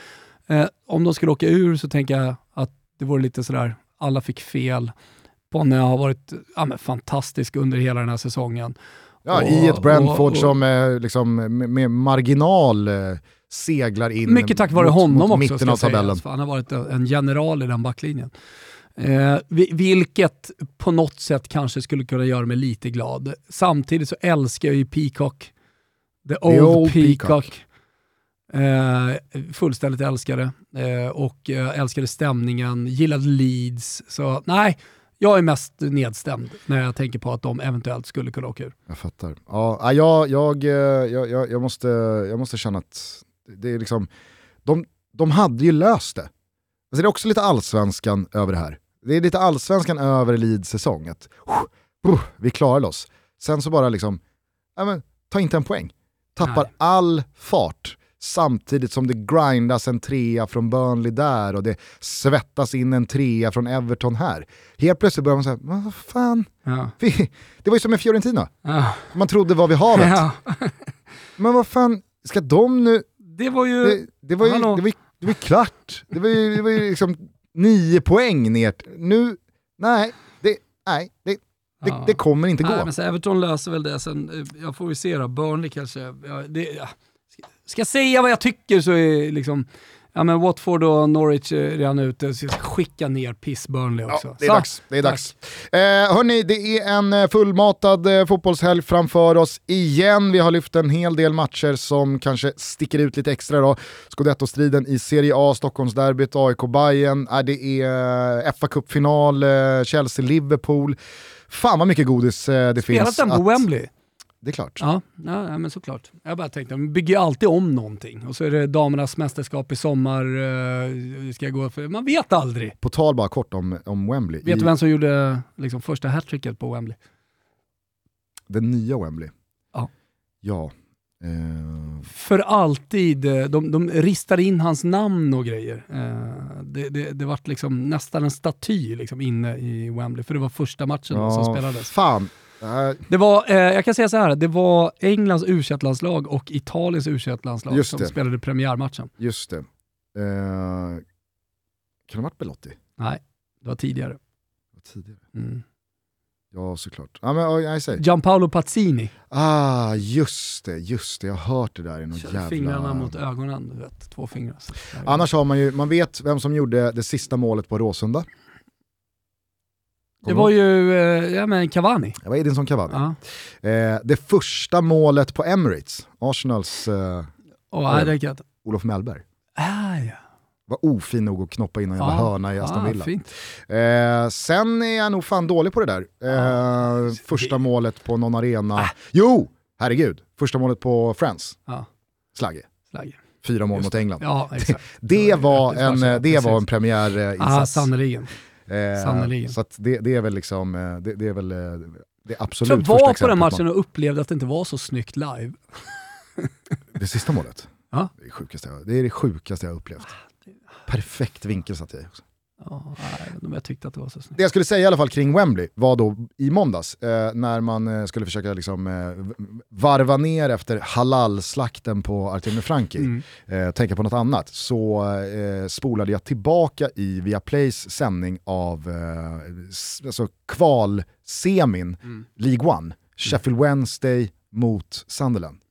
Eh, om de skulle åka ur så tänker jag att det vore lite sådär, alla fick fel. Ponne har varit ja, fantastisk under hela den här säsongen. Ja, och, i ett Brentford och, och, som eh, liksom, med, marginal eh, seglar in Mycket tack vare mot, honom mot också. Mitten av tabellen. han har varit en general i den backlinjen. Eh, vilket på något sätt kanske skulle kunna göra mig lite glad. Samtidigt så älskar jag ju Peacock. The Old, The old Peacock. Peacock. Eh, fullständigt älskade eh, och älskade stämningen, gillade Leeds. Så nej, jag är mest nedstämd när jag tänker på att de eventuellt skulle kunna åka ur. Jag fattar. Ja, jag, jag, eh, jag, jag, jag, måste, jag måste känna att det är liksom, de, de hade ju löst det. Alltså det är också lite allsvenskan över det här. Det är lite allsvenskan över Leeds säsong. Att, uh, vi klarar oss. Sen så bara liksom, ja, men, ta inte en poäng. Tappar Nej. all fart samtidigt som det grindas en trea från Burnley där och det svettas in en trea från Everton här. Helt plötsligt börjar man säga, vad fan, ja. vi, det var ju som med Fiorentina. Ja. Man trodde var vid havet. Ja. *laughs* Men vad fan, ska de nu... Det var ju... Det, det var ju, det var ju, det var ju klart. Det var ju, det var ju liksom nio poäng ner. Nu, nej, det, nej, det, det, ja. det kommer inte gå. Nej, men så Everton löser väl det, sen, eh, jag får ju se då, Burnley kanske, ja, det, ja. Ska jag säga vad jag tycker så är liksom, ja men Watford och Norwich är redan ute, så skicka ner piss Burnley också. Ja, det är så. dags. Det är dags. Eh, hörni, det är en eh, fullmatad eh, fotbollshelg framför oss igen. Vi har lyft en hel del matcher som kanske sticker ut lite extra då. Scudetto-striden i Serie A, Stockholmsderbyt, AIK Bayern, eh, det är eh, fa Cup-final, eh, Chelsea-Liverpool. Fan vad mycket godis eh, det Spelat finns. Spelat den på att... Wembley? Det är klart. Ja, ja, men såklart. Jag bara tänkte, man bygger alltid om någonting. Och så är det damernas mästerskap i sommar, uh, ska jag gå för, man vet aldrig. På tal bara kort om, om Wembley. Vet I... du vem som gjorde liksom, första hattricket på Wembley? Den nya Wembley? Ja. Ja. Uh... För alltid, eh, de, de ristade in hans namn och grejer. Uh, det, det, det var liksom nästan en staty liksom, inne i Wembley, för det var första matchen ja, som spelades. Fan, det var, eh, jag kan säga så här, det var Englands u landslag och Italiens u landslag som det. spelade premiärmatchen. Just det. Eh, kan det ha varit Belotti? Nej, det var tidigare. var tidigare. Mm. Ja, såklart. Ja, men, jag säger. Gianpaolo Pazzini. Ah, just det, just det. Jag har hört det där i något Kör jävla... fingrarna mot ögonen, du vet. Två fingrar. Annars har man ju, man vet vem som gjorde det sista målet på Råsunda. Det var ju eh, ja, men Cavani. Det var Edinson Cavani. Ja. Eh, det första målet på Emirates, Arsenals eh, oh, det Olof Mellberg. Ah, ja. Var ofin nog att knoppa in en jävla ah, hörna i Aston Villa. Ah, eh, sen är jag nog fan dålig på det där. Eh, första målet på någon arena. Ah. Jo, herregud. Första målet på Friends. Ah. Slagge. Slagge. Fyra mål mot England. Ja, *laughs* det, det, var en, det var en premiärinsats. Ah, sannerligen. Eh, så det, det, är väl liksom, eh, det, det är väl eh, det absolut Jag var på den matchen och upplevde att det inte var så snyggt live. *laughs* det sista målet? Ja. Det, är det, sjukaste jag, det är det sjukaste jag upplevt. Ah, Perfekt vinkel satt jag i också. Ja, nej, jag tyckte att det var så snyggt. Det jag skulle säga i alla fall kring Wembley var då i måndags, eh, när man eh, skulle försöka liksom, eh, varva ner efter halal-slakten på Artemio Franki, mm. Eh, tänka på något annat, så eh, spolade jag tillbaka i Viaplays sändning av eh, alltså kvalsemin, mm. League One, mm. Sheffield Wednesday mot Sunderland.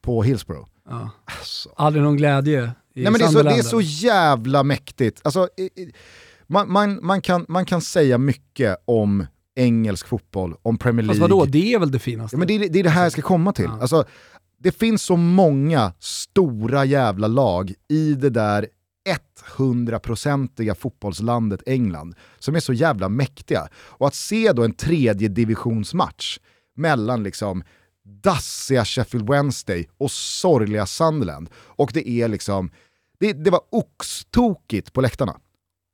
På Hillsborough. Ja. Alltså. Aldrig någon glädje Nej, men det, är så, det är så jävla mäktigt. Alltså, man, man, man, kan, man kan säga mycket om engelsk fotboll, om Premier League. Fast vadå, det är väl det finaste? Ja, men det, är, det är det här jag ska komma till. Ja. Alltså, det finns så många stora jävla lag i det där 100-procentiga fotbollslandet England som är så jävla mäktiga. Och att se då en tredje divisionsmatch mellan liksom dassiga Sheffield Wednesday och sorgliga Sunderland. Och det är liksom Det, det var oxtokigt på läktarna.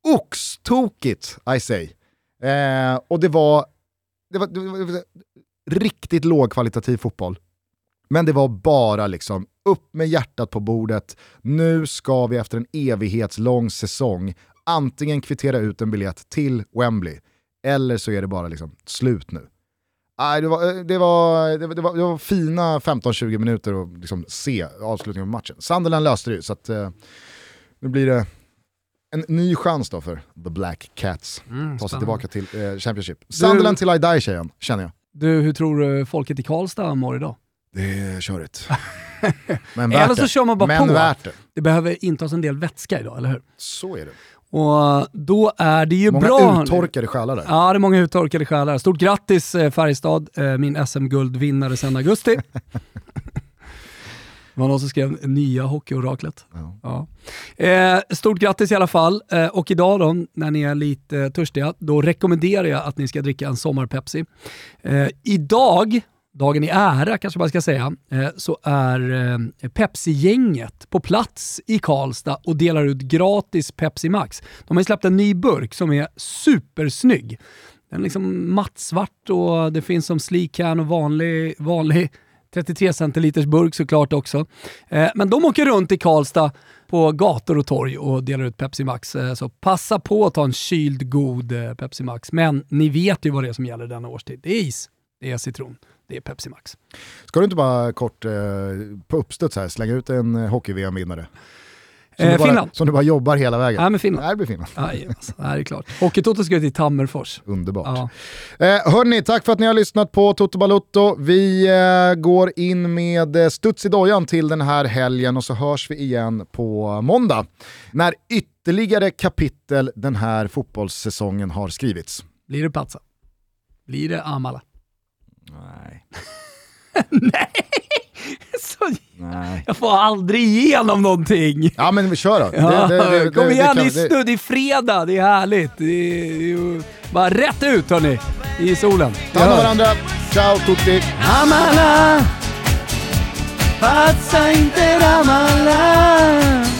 Oxtokigt, I say. Eh, och det var, det var, det var, det var riktigt lågkvalitativ fotboll. Men det var bara liksom upp med hjärtat på bordet. Nu ska vi efter en evighetslång säsong antingen kvittera ut en biljett till Wembley eller så är det bara liksom slut nu. Nej, det, var, det, var, det, var, det, var, det var fina 15-20 minuter att liksom se avslutningen på matchen. Sunderland löste det ju, så att, eh, nu blir det en ny chans då för The Black Cats. Mm, Ta sig tillbaka till eh, Championship. Sunderland till I die tjejen, känner jag. Du, hur tror du folket i Karlstad mår idag? Det är körigt. *laughs* Men värt Eller så kör man bara Men på. Värt det. det behöver intas en del vätska idag, eller hur? Så är det. Och då är det ju många bra. Många uttorkade själar där. Ja, det är många uttorkade själar. Stort grattis eh, Färjestad, eh, min SM-guldvinnare sedan augusti. *laughs* Det var någon som skrev nya hockeyoraklet. Ja. Ja. Eh, stort grattis i alla fall. Eh, och idag då, när ni är lite törstiga, då rekommenderar jag att ni ska dricka en sommarpepsi. Eh, idag dagen i ära kanske man ska säga, eh, så är eh, Pepsi-gänget på plats i Karlstad och delar ut gratis Pepsi Max. De har släppt en ny burk som är supersnygg. Den är liksom mattsvart och det finns som sleek can och vanlig, vanlig 33 centiliters burk såklart också. Eh, men de åker runt i Karlstad på gator och torg och delar ut Pepsi Max. Så passa på att ta en kyld god Pepsi Max. Men ni vet ju vad det är som gäller denna årstid. Det är is, det är citron det är Pepsi Max. Ska du inte bara kort eh, på uppstuds här slänga ut en eh, hockey-VM-vinnare? Som, eh, bara, Finland. som du bara jobbar hela vägen? Ja, men Finland. Nej, det blir Finland. Ja, yes, det är klart. Hockeytoto ska till Tammerfors. Underbart. Ja. Eh, hörni, tack för att ni har lyssnat på Toto Balutto. Vi eh, går in med eh, studs i dojan till den här helgen och så hörs vi igen på måndag. När ytterligare kapitel den här fotbollssäsongen har skrivits. Blir det Patsa? Blir det Amala? Nej. *laughs* Nej! Så, Nej. Jag får aldrig igenom någonting. Ja men vi kör då. Ja, det, det, kom igen, det, det, det, det är fredag, det är härligt. Det är, bara rätt ut hörni, i solen. Ta hand om varandra. Ciao tutti. Amala, passa inte Amala.